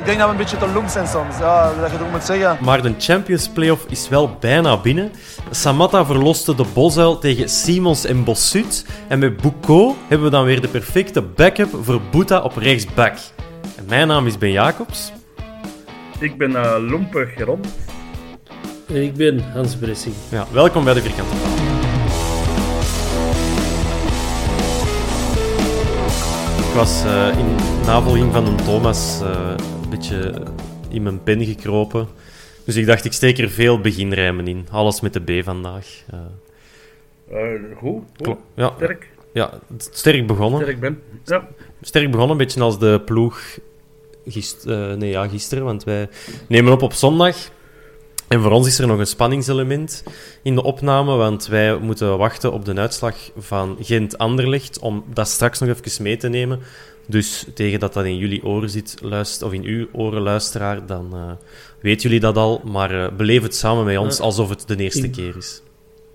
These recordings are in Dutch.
Ik denk dat we een beetje te lomp zijn soms, ja, dat je het ook moet zeggen. Maar de Champions Playoff is wel bijna binnen. Samatta verloste de Bosuil tegen Simons en Bossut. En met Boucault hebben we dan weer de perfecte backup voor Boeta op rechtsback. En mijn naam is Ben Jacobs. Ik ben uh, Lompe Geron. En ik ben Hans Bressing. Ja, welkom bij de Vierkante Paal. Ik was uh, in navolging van een Thomas uh, een beetje in mijn pen gekropen. Dus ik dacht, ik steek er veel beginrijmen in. Alles met de B vandaag. Uh, goed, goed. Ja, sterk. Ja, sterk begonnen. Sterk ben. Ja. Sterk begonnen, een beetje als de ploeg gist, nee, ja, gisteren. Want wij nemen op op zondag. En voor ons is er nog een spanningselement in de opname, want wij moeten wachten op de uitslag van Gent-Anderlecht om dat straks nog even mee te nemen. Dus tegen dat dat in jullie oren zit, luister, of in uw oren, luisteraar, dan uh, weten jullie dat al. Maar uh, beleef het samen met ons alsof het de eerste ik, keer is.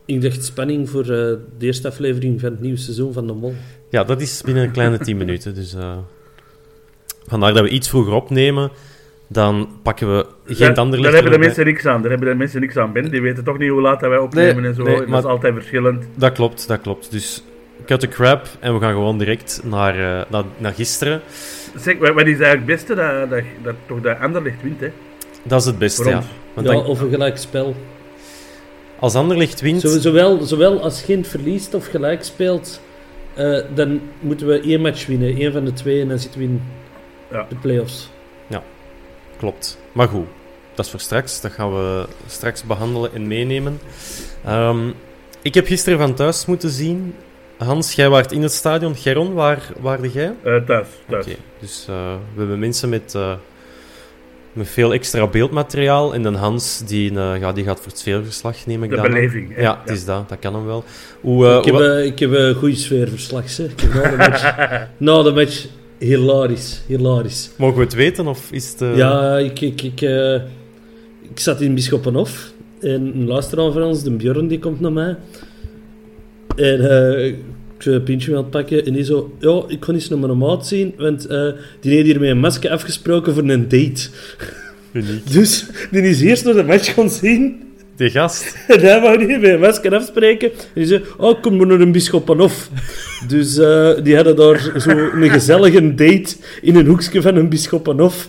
Ik dacht spanning voor uh, de eerste aflevering van het nieuwe seizoen van De Mol. Ja, dat is binnen een kleine tien minuten. Dus vandaar dat we iets vroeger opnemen. Dan pakken we geen Daar, ander daar hebben de mensen niks aan. Daar hebben de mensen niks aan. Ben, die weten toch niet hoe laat dat wij opnemen nee, en zo. Nee, dat maar, is altijd verschillend. Dat klopt, dat klopt. Dus cut the crap en we gaan gewoon direct naar, uh, naar, naar, gisteren. Zeg, wat is eigenlijk het beste? Dat, dat, dat toch dat Anderlecht wint, hè? Dat is het beste, ja. Want ja dan, of een gelijk spel. Als Anderlecht wint... Zo, zowel, zowel als Gent verliest of gelijk speelt, uh, dan moeten we één match winnen. Eén van de twee en dan zitten we in ja. de play-offs. Ja, klopt. Maar goed, dat is voor straks. Dat gaan we straks behandelen en meenemen. Um, ik heb gisteren van thuis moeten zien. Hans, jij waart in het stadion. Geron, waar waarde jij? Uh, thuis. thuis. Okay, dus uh, we hebben mensen met, uh, met veel extra beeldmateriaal. En dan Hans, die, ja, die gaat voor het sfeerverslag, neem ik De dan. beleving. Ja, ja, het is dat. Dat kan hem wel. Hoe, ik, heb, ik heb een goede sfeerverslag, zeg. Ik heb na de match... na de match hilarisch, hilarisch. Mogen we het weten, of is het... Uh... Ja, ik, ik, ik, uh, ik zat in Bisschoppenhof. En een luisteraar van ons, de Björn, die komt naar mij. En uh, ik een pintje aan het pakken. En die zo... Ja, ik kon eens naar mijn maat zien. Want die heeft hier met een masker afgesproken voor een date. Uniek. Dus die is eerst naar de match gaan zien. Die gast. En hij wou niet met een masker afspreken. En die zei, oh, kom maar naar een Bisschoppenhof. dus uh, die hadden daar zo een gezellige date in een hoekje van een Bisschoppenhof.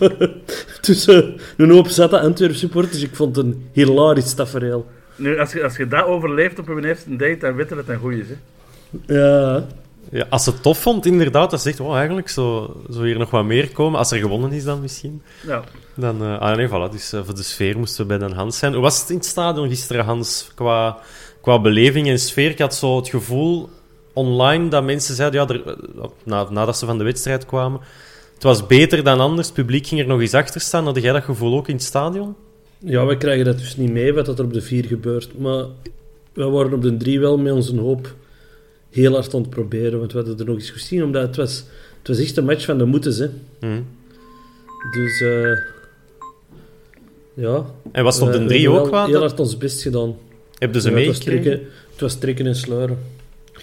Tussen een hoop zatte Antwerp supporters. Ik vond het een hilarisch tafereel. Nu, als je, als je dat overleeft op een eerste date, dan weet je dat het een goeie is, hè? Ja. Ja, als ze het tof vond, inderdaad, dan zegt, oh, eigenlijk zou, zou hier nog wat meer komen. Als er gewonnen is dan misschien. Ja. Dan, uh, ah nee, voilà. Dus uh, voor de sfeer moesten we bij Den Hans zijn. Hoe was het in het stadion gisteren, Hans, qua, qua beleving en sfeer? Ik had zo het gevoel online dat mensen zeiden, ja, er, na, nadat ze van de wedstrijd kwamen, het was beter dan anders. Het publiek ging er nog eens achter staan. Had jij dat gevoel ook in het stadion? Ja, we krijgen dat dus niet mee, wat er op de vier gebeurt. Maar we waren op de drie wel met onze hoop heel hard aan het proberen. Want we hadden er nog eens gezien, omdat het was, het was echt een match van de hè. Mhm. Dus, eh ja. En was het op de we drie hebben ook wel heel hard ons best gedaan. Hebben ze was meegekregen? het was trekken en sleuren.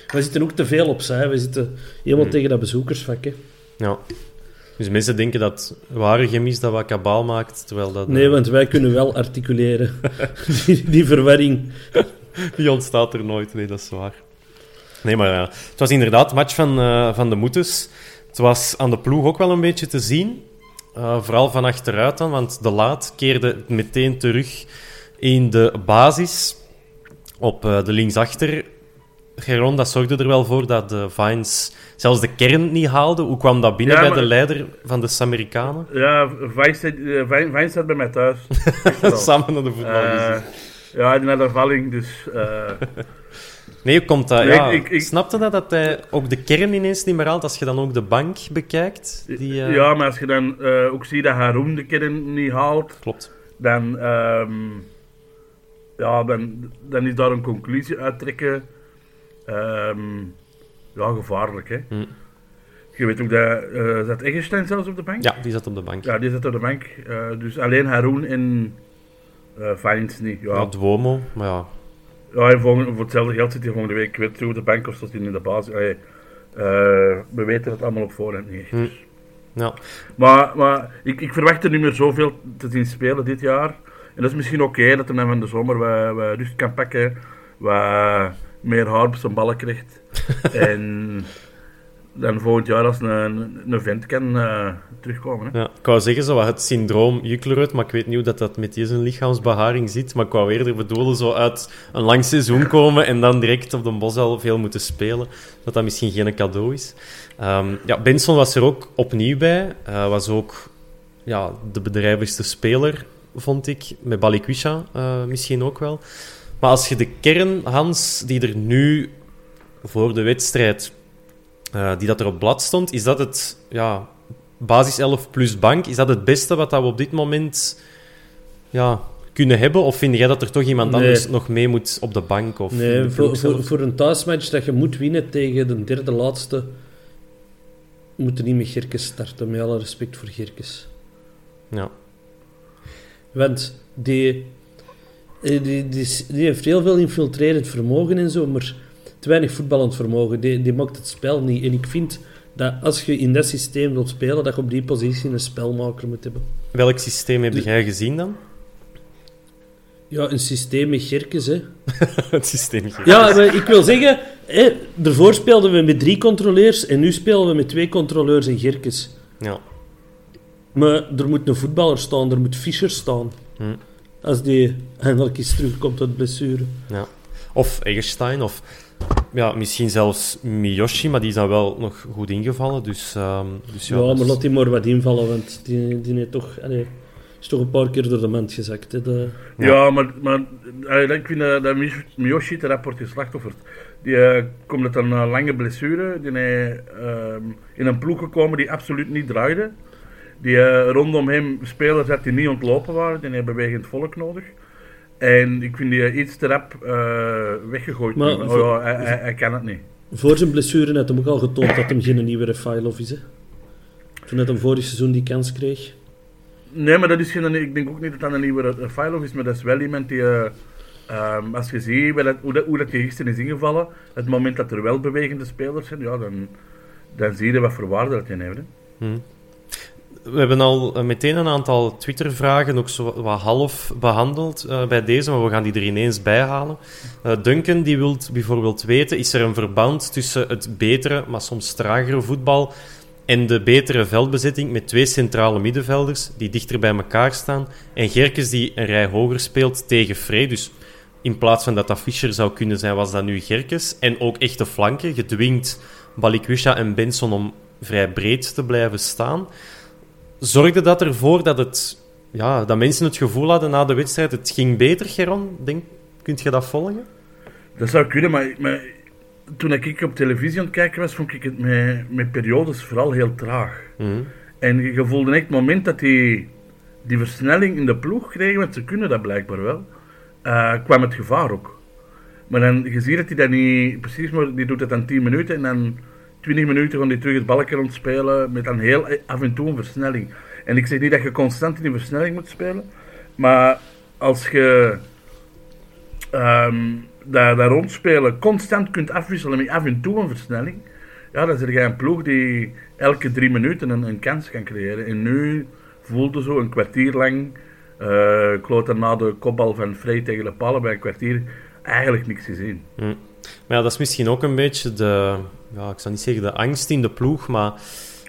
We zitten ook te veel opzij. We zitten helemaal tegen dat bezoekersvak, hè. Ja. Dus mensen denken dat ware gemis dat wat kabaal maakt, terwijl dat... Nee, eh, want wij kunnen wel articuleren. die, die verwarring. Die ontstaat er nooit, nee, dat is waar. Nee, maar ja. Het was inderdaad een match van, eh, van de Moetes. Het was aan de ploeg ook wel een beetje te zien. Eh, vooral van achteruit dan, want de Laat keerde meteen terug in de basis op eh, de linksachter. Geron, dat zorgde er wel voor dat de Vines zelfs de kern niet haalde. Hoe kwam dat binnen Ja, bij maar- de leider van de Samerikanen? Ja, staat, eh, staat bij mij thuis. Samen naar de voetbal. Eh, ja, had een valling, dus... eh, Nee, hoe komt dat? Nee, ja, ik- ik- Snapte dat, dat hij ook de kern ineens niet meer haalt als je dan ook de bank bekijkt? Die, Ja, maar als je dan ook ziet dat Haroon de kern niet haalt, Klopt. dan, ehm, ja, dan, dan is daar een conclusie uittrekken. Ehm, ja, gevaarlijk, hè. Hm. Je weet ook dat... eh zat Eggestein zelfs op de bank? Ja, die zat op de bank. Ja, die zat op de bank. eh, dus alleen Haroon en eh Vines niet. Ja, Ja, Duomo, maar ja. ja en volgende, voor hetzelfde geld zit hij volgende week. Ik weet niet op de bank of zit hij in de basis. Allee, we weten het allemaal op voorhand niet. echt. Hm. ja. Maar, maar ik, ik verwacht er niet meer zoveel te zien spelen dit jaar. En dat is misschien oké dat hij dan van de zomer wat, wat rust kan pakken. Wat meer haar op zijn ballen krijgt. en dan volgend jaar als een, een, vent kan eh, terugkomen. Hè. ja. Ik wou zeggen, zo wat het syndroom Juklerud, maar ik weet niet hoe dat, dat met deze lichaamsbeharing zit. Maar ik wou eerder bedoelen, zo uit een lang seizoen komen en dan direct op de bos al veel moeten spelen. Dat dat misschien geen cadeau is. Ehm, ja, Benson was er ook opnieuw bij. Eh, was ook ja, de bedrijvigste speler, vond ik. Met Balikwisha eh, misschien ook wel. Maar als je de kern, Hans, die er nu voor de wedstrijd, eh, die dat er op blad stond, is dat het ja, basis 11 plus bank, is dat het beste wat dat we op dit moment ja, kunnen hebben? Of vind jij dat er toch iemand Nee. anders nog mee moet op de bank? Of Nee, voor, een thuismatch dat je moet winnen tegen de derde laatste, moet er niet met Gerkes starten. Met alle respect voor Gerkes. Ja. Want die, die, die, is- die heeft heel veel infiltrerend vermogen en zo, maar te weinig voetballend vermogen. Die, die maakt het spel niet. En ik vind dat als je in dat systeem wilt spelen, dat je op die positie een spelmaker moet hebben. Welk systeem heb Dus- jij gezien dan? Ja, een systeem met Gerkes, hè. het systeem. Ja, maar ik wil zeggen, hè, daarvoor speelden we met drie controleurs en nu spelen we met twee controleurs en Gerkes. Ja. Maar er moet een voetballer staan, er moet Fischer staan. Hm. Als die eindelijk eens terugkomt uit blessure. Ja. Of Egerstein, of ja, misschien zelfs Miyoshi, maar die is dan wel nog goed ingevallen. Dus, ehm, dus ja, maar is- laat die maar wat invallen, want die, die heeft toch, allee, is toch een paar keer door de mand gezakt. Hè, de- Ja. Ja, maar, maar ik vind dat, dat Miyoshi- te rapport geslachtofferd. Die eh, komt uit een eh, lange blessure. Die is ehm, in een ploeg gekomen die absoluut niet draaide. Die eh, rondom hem spelers had die niet ontlopen waren. Die heeft bewegend volk nodig. En ik vind die eh, iets te rap eh, weggegooid. Maar oh, ja, hij, hij, hij kan het niet. Voor zijn blessure had hem ook al getoond dat hem geen nieuwe Refailov is. Hè. Toen hij hem vorig seizoen die kans kreeg. Nee, maar dat is geen, ik denk ook niet dat dat een nieuwe Refailov is, maar dat is wel iemand die, eh, ehm, als je ziet dat, hoe, dat, hoe dat die gisteren is ingevallen, het moment dat er wel bewegende spelers zijn, ja, dan, dan zie je wat voor waarde dat die heeft. Hè. We hebben al eh, meteen een aantal Twitter-vragen ook zo wat half behandeld eh, bij deze, maar we gaan die er ineens bij halen. Eh, Duncan die wil bijvoorbeeld weten, is er een verband tussen het betere, maar soms tragere voetbal en de betere veldbezetting met twee centrale middenvelders die dichter bij elkaar staan en Gerkes die een rij hoger speelt tegen Frey, dus in plaats van dat dat Fischer zou kunnen zijn, was dat nu Gerkes. En ook echte flanken. Je dwingt Balikwisha en Benson om vrij breed te blijven staan zorgde dat ervoor dat, het, ja, dat mensen het gevoel hadden na de wedstrijd, het ging beter, Geron? Denk, kunt je dat volgen? Dat zou kunnen, maar, maar toen ik op televisie aan het kijken was, vond ik het met, met periodes vooral heel traag. Mhm. En je voelde echt het moment dat die, die versnelling in de ploeg kregen, want ze kunnen dat blijkbaar wel, eh, kwam het gevaar ook. Maar dan, je ziet dat hij dat niet, precies, maar die doet het dan 10 minuten en dan 20 minuten gaan die terug het balken ontspelen met dan heel af en toe een versnelling. En ik zeg niet dat je constant in die versnelling moet spelen, maar als je ehm dat, dat rondspelen constant kunt afwisselen met af en toe een versnelling, ja, dan zit je een ploeg die elke drie minuten een, een kans kan creëren. En nu voelde zo een kwartier lang, eh ik dat na de kopbal van Frey tegen de palen bij een kwartier, eigenlijk niks gezien. Hm. Maar ja, dat is misschien ook een beetje de, ja, ik zal niet zeggen de angst in de ploeg, maar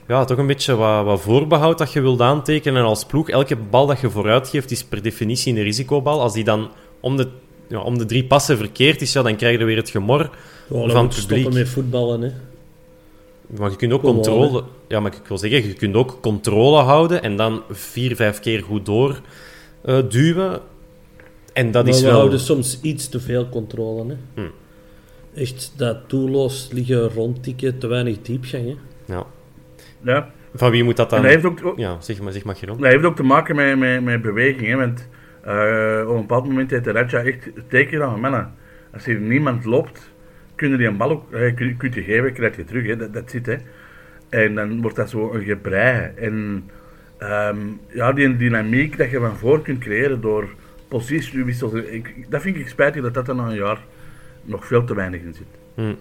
ja, toch een beetje wat, wat voorbehoud dat je wilt aantekenen. En als ploeg, elke bal dat je vooruit geeft, is per definitie een risicobal. Als die dan om de, ja, om de drie passen verkeerd is, ja, dan krijg je weer het gemor van het publiek. stoppen met voetballen, hè. Maar je kunt ook controle... Ja, maar ik wil zeggen, je kunt ook controle houden en dan vier, vijf keer goed door eh, duwen. En dat maar is we wel... houden soms iets te veel controle, hè. Hm. Echt dat doelloos liggen rondtikken, te weinig diepgang, hè. Ja. Ja. Van wie moet dat dan... En heeft ook, Ja, zeg maar, zeg maar, Geron. dat heeft ook te maken met, met, met beweging. Hè, want eh, op een bepaald moment heeft de Raja echt teken aan mannen. Als hier niemand loopt, kunnen die een bal ook, eh, kun, je geven, krijg je terug. Hè, dat, dat zit, hè. En dan wordt dat zo een gebrei. En ehm, ja, die dynamiek dat je van voor kunt creëren door positiewissels. Dat vind ik spijtig dat dat na een jaar nog veel te weinig in zit. Hm.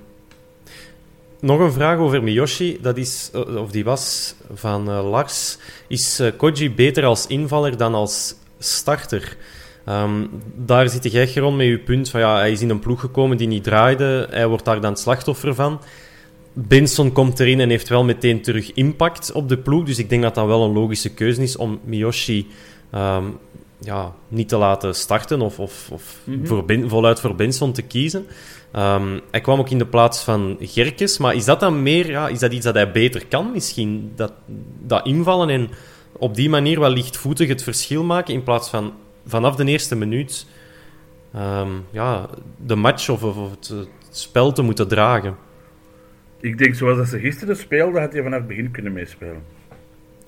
Nog een vraag over Miyoshi. Dat is, eh, of die was van eh, Lars. Is eh, Koji beter als invaller dan als starter? Ehm, daar zit jij, Geron, met je punt van ja, hij is in een ploeg gekomen die niet draaide. Hij wordt daar dan slachtoffer van. Benson komt erin en heeft wel meteen terug impact op de ploeg. Dus ik denk dat dat wel een logische keuze is om Miyoshi ehm, ja, niet te laten starten of, of, of voor Ben- voluit voor Benson te kiezen. Ehm, hij kwam ook in de plaats van Gerkes, maar is dat dan meer, ja, is dat iets dat hij beter kan misschien? Dat, dat invallen en op die manier wel lichtvoetig het verschil maken in plaats van vanaf de eerste minuut ehm, ja, de match of, of het, het spel te moeten dragen. Ik denk, zoals dat ze gisteren speelden, had hij vanaf het begin kunnen meespelen.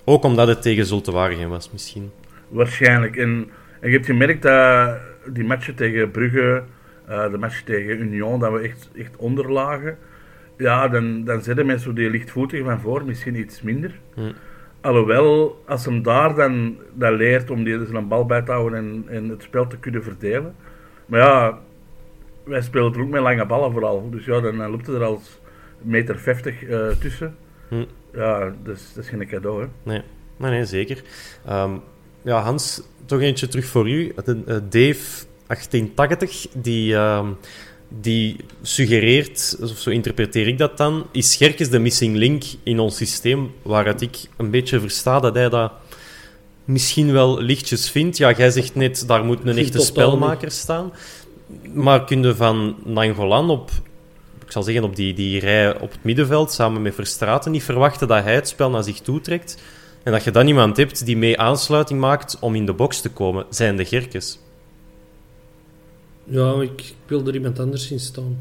Ook omdat het tegen Zulte Waregem was misschien. Waarschijnlijk. En, en je hebt gemerkt dat die matchen tegen Brugge, eh, de match tegen Union, dat we echt, echt onderlagen. Ja, dan, dan zetten mensen die lichtvoetig van voor, misschien iets minder. Hm. Alhoewel, als hem daar dan dat leert om die, zijn bal bij te houden en, en het spel te kunnen verdelen. Maar ja, wij spelen er ook met lange ballen vooral. Dus ja, dan, dan loopt het er als meter 50 eh, tussen. Hm. Ja, dus, dat is geen cadeau, hè. Nee, nee, nee zeker. Ehm, ja, Hans, toch eentje terug voor u. Eh, Dave 1880, die, ehm, die suggereert, of zo interpreteer ik dat dan, is Scherkes de missing link in ons systeem, waaruit ik een beetje versta dat hij dat misschien wel lichtjes vindt. Ja, jij zegt net, daar moet een echte spelmaker staan. Maar kun je van Nangolan op, ik zal zeggen, op die, die rij op het middenveld, samen met Verstraten, niet verwachten dat hij het spel naar zich toe trekt? En dat je dan iemand hebt die mee aansluiting maakt om in de box te komen, zijn de Gerkes. Ja, ik, ik wil er iemand anders in staan.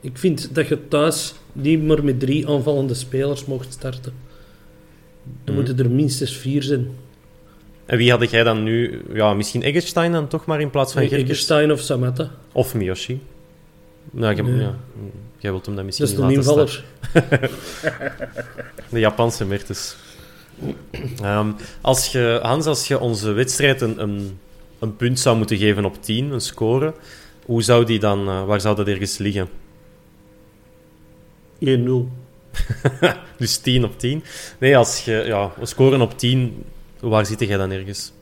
Ik vind dat je thuis niet meer met drie aanvallende spelers mocht starten. Dan moeten er minstens vier zijn. En wie had jij dan nu? Ja, misschien Eggestein dan toch maar in plaats van Gerkes? Eggestein of Samatta. Of Miyoshi. Nou, jij, Nee. ja, jij wilt hem dan misschien Dat is niet een laten invaller. De Japanse Mertes. Ehm, als je, Hans, als je onze wedstrijd een, een, een punt zou moeten geven op 10, een score, hoe zou die dan, eh, waar zou dat ergens liggen? 1-0. Dus 10 op 10. Nee, als je ja, een scoren op 10, waar zit jij dan ergens?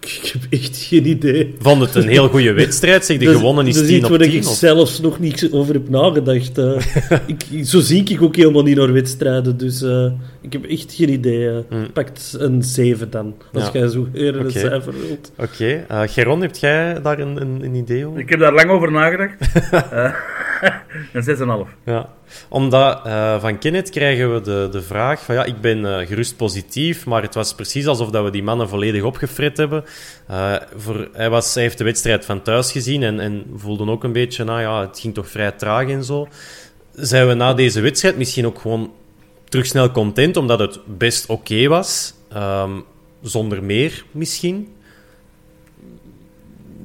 Ik heb echt geen idee. Vond het een heel goede wedstrijd? Zeg, de Dat- gewonnen is dat 10 iets op waar 10? ik of- zelfs nog niet over heb nagedacht. eh. ik, zo zie ik ook helemaal niet naar wedstrijden. Dus eh, ik heb echt geen idee. eh. Hmm. Pakt een 7 dan. Als Ja. jij zo eerder een cijfer wilt. Oké. eh, Geron, heb jij daar een, een, een idee over? Ik heb daar lang over nagedacht. Een 6,5. Ja, omdat eh, van Kenneth krijgen we de, de vraag van ja, ik ben eh, gerust positief, maar het was precies alsof dat we die mannen volledig opgefret hebben. Eh, voor, hij, was, hij heeft de wedstrijd van thuis gezien en, en voelde ook een beetje, nou ja, het ging toch vrij traag en zo. Zijn we na deze wedstrijd misschien ook gewoon terug snel content, omdat het best oké was, Ehm, zonder meer misschien?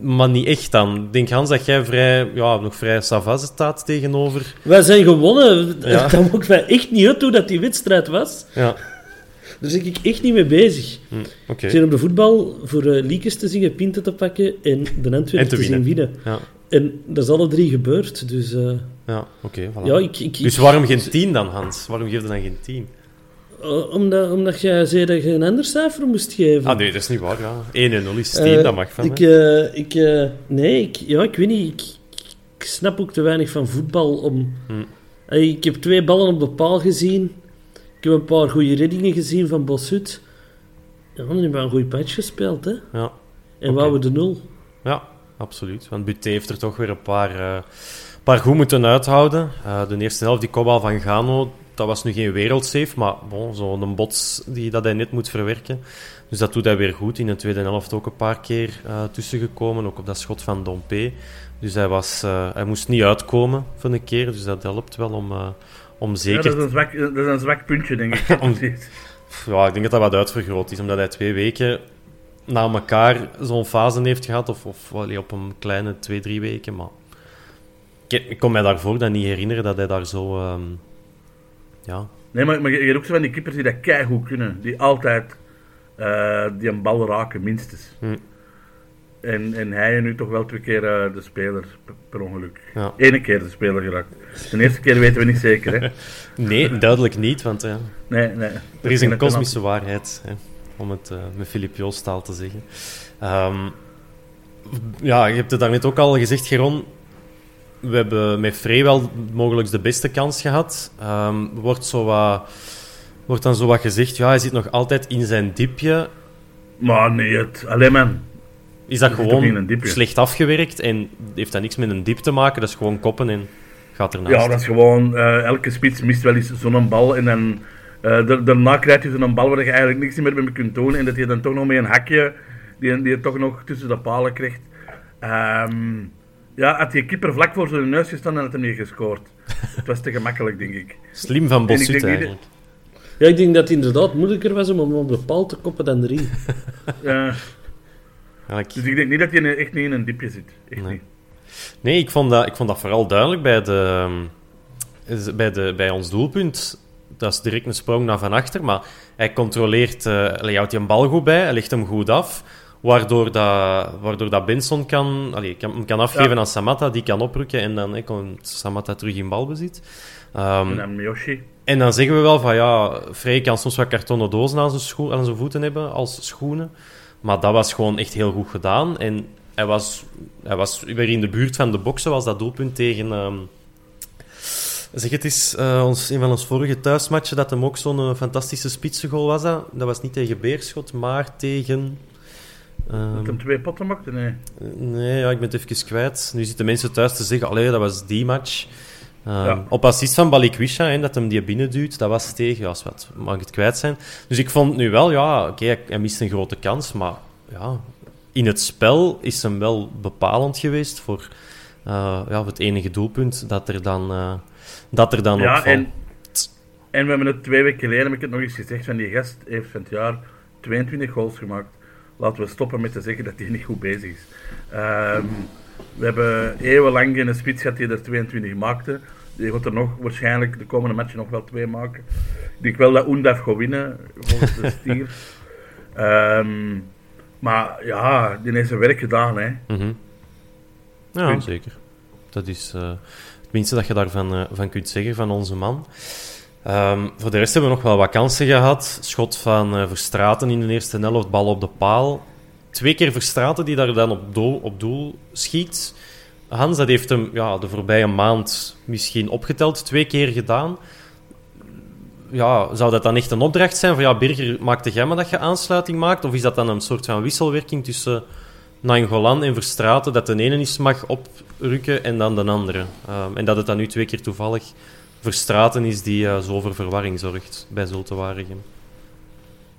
Maar niet echt dan. Ik denk, Hans, dat jij vrij, ja, nog vrij savas staat tegenover... Wij zijn gewonnen. Ja. Dat maakt mij echt niet uit hoe dat die wedstrijd was. Ja, Daar zit ik echt niet mee bezig. hm, oké. Ik zit op de voetbal voor eh Liekes te zingen, Pinten te pakken en de Antwerpen En te te, zien winnen. Ja, En dat is alle drie gebeurd. Dus eh, ja oké, voilà. ja, ik... ik, Dus waarom geen 10 dan, Hans? Waarom geef je dan geen 10? Eh, omdat, omdat jij zei dat je een ander cijfer moest geven. Ah nee, dat is niet waar, ja. 1 en 0 is 10, Eh, dat mag van ik, eh, ik, nee, ik, ja, ik weet niet. Ik, ik snap ook te weinig van voetbal om... Hm. Hey, ik heb twee ballen op de paal gezien. Ik heb een paar goede reddingen gezien van Bossut. Ja, dan hebben we een goed match gespeeld, hè. Ja. En Oké. wouden de nul. Ja, absoluut. Want Buté heeft er toch weer een paar, paar goed moeten uithouden. Eh, de eerste helft, die kopbal van Gano, dat was nu geen wereldsave, maar bon, zo'n bots die dat hij net moet verwerken. Dus dat doet hij weer goed. In de tweede helft ook een paar keer eh tussengekomen, ook op dat schot van Dompe. Dus hij, was, eh, hij moest niet uitkomen voor een keer, dus dat helpt wel om, eh, om Ja, zeker... dat, is een zwak, dat is een zwak puntje, denk ik. Om-. Ja, ik denk dat dat wat uitvergroot is, omdat hij twee weken na elkaar zo'n fase heeft gehad, of, of allee, op een kleine twee, drie weken. Maar ik, ik kon mij daarvoor dan niet herinneren dat hij daar zo. ehm, ja, Nee, maar, maar je je hebt ook zo van die keepers die dat keigoed kunnen. Die altijd eh, die een bal raken, minstens. Hm. En, en hij nu toch wel twee keer eh, de speler, per, ongeluk. Ja. Ene keer de speler geraakt. De eerste keer weten we niet zeker, hè. nee, duidelijk niet, want ja, Nee, nee. er is een kosmische waarheid, hè, om het eh, met Filip Joostaal te zeggen. Ehm, ja, je hebt het daarnet ook al gezegd, Geron. We hebben met Frey wel mogelijk de beste kans gehad. Ehm, wordt, zo wat, wordt dan zo wat gezegd, ja, hij zit nog altijd in zijn diepje. Maar nee, het, alleen man. Is dat gewoon slecht afgewerkt en heeft dat niks met een diep te maken? Dat is gewoon koppen en gaat ernaast. Ja, dat is gewoon, eh, elke spits mist wel eens zo'n bal en dan eh, da- daarna krijg je zo'n bal waar je eigenlijk niks meer mee kunt doen en dat je dan toch nog met een hakje die, die je toch nog tussen de palen krijgt. Ehm, ja, had die keeper vlak voor zijn neus gestaan en had hem niet gescoord. Het was te gemakkelijk, denk ik. Slim van Bossut eigenlijk. Ja, ik denk dat het inderdaad moeilijker was om hem op de paal te koppen dan erin. Ja, dus ik denk niet dat hij echt niet in een diepje zit. Echt Nee. niet. Nee, ik vond, dat, ik vond dat vooral duidelijk bij, de, ehm, bij, de, bij ons doelpunt. Dat is direct een sprong naar van achter, maar hij controleert, eh hij houdt hij een bal goed bij, hij legt hem goed af, waardoor dat, waardoor dat Benson kan, allee, kan, kan afgeven Ja. aan Samatta, die kan oprukken en dan hè, komt Samatta terug in balbezit. Ehm, En dan Miyoshi. en dan zeggen we wel van ja, Frey kan soms wat kartonnen dozen aan zijn, aan zijn voeten hebben als schoenen. Maar dat was gewoon echt heel goed gedaan. En hij was, hij was weer in de buurt van de boksen, was dat doelpunt tegen. ehm, zeg het is eh, ons, een van ons vorige thuismatchen dat hem ook zo'n eh, fantastische spitsengoal was. Dat. dat was niet tegen Beerschot, maar tegen. Ehm, Dat hem twee potten maakte, nee. Nee, ja, ik ben het even kwijt. Nu zitten mensen thuis te zeggen, allee, dat was die match. Ehm, Ja. Op assist van Balikwisha, hè, dat hem die binnenduwt, dat was tegen, ja, is wat, mag ik het kwijt zijn. Dus ik vond nu wel, ja, oké, hij, hij mist een grote kans, maar ja, in het spel is hem wel bepalend geweest voor eh, ja, het enige doelpunt dat er dan, eh, dat er dan Ja, opvalt. en, en we hebben het twee weken geleden, heb ik het nog eens gezegd, van die gast heeft van het jaar 22 goals gemaakt. Laten we stoppen met te zeggen dat hij niet goed bezig is. Ehm, we hebben eeuwenlang een spits gehad die er 22 maakte. Die gaat er nog waarschijnlijk de komende matchen nog wel twee maken. Ik denk wel dat Oendaf gaat winnen, volgens de stier. Ehm, maar ja, die heeft zijn werk gedaan, hè. Mhm. Ja, Punt. zeker. Dat is eh, het minste dat je daarvan eh, van kunt zeggen, van onze man. Ehm, voor de rest hebben we nog wel wat kansen gehad. Schot van eh, Verstraten in de eerste helft, bal op de paal. Twee keer Verstraten die daar dan op doel, op doel schiet. Hans, dat heeft hem ja, de voorbije maand misschien opgeteld, twee keer gedaan. Ja, zou dat dan echt een opdracht zijn van ja, Birger, maakte jij maar dat je aansluiting maakt? Of is dat dan een soort van wisselwerking tussen Nainggolan en Verstraten, dat de ene eens mag oprukken en dan de andere? Ehm, en dat het dan nu twee keer toevallig Verstraten is die eh, zo voor verwarring zorgt bij Zulte Waregem.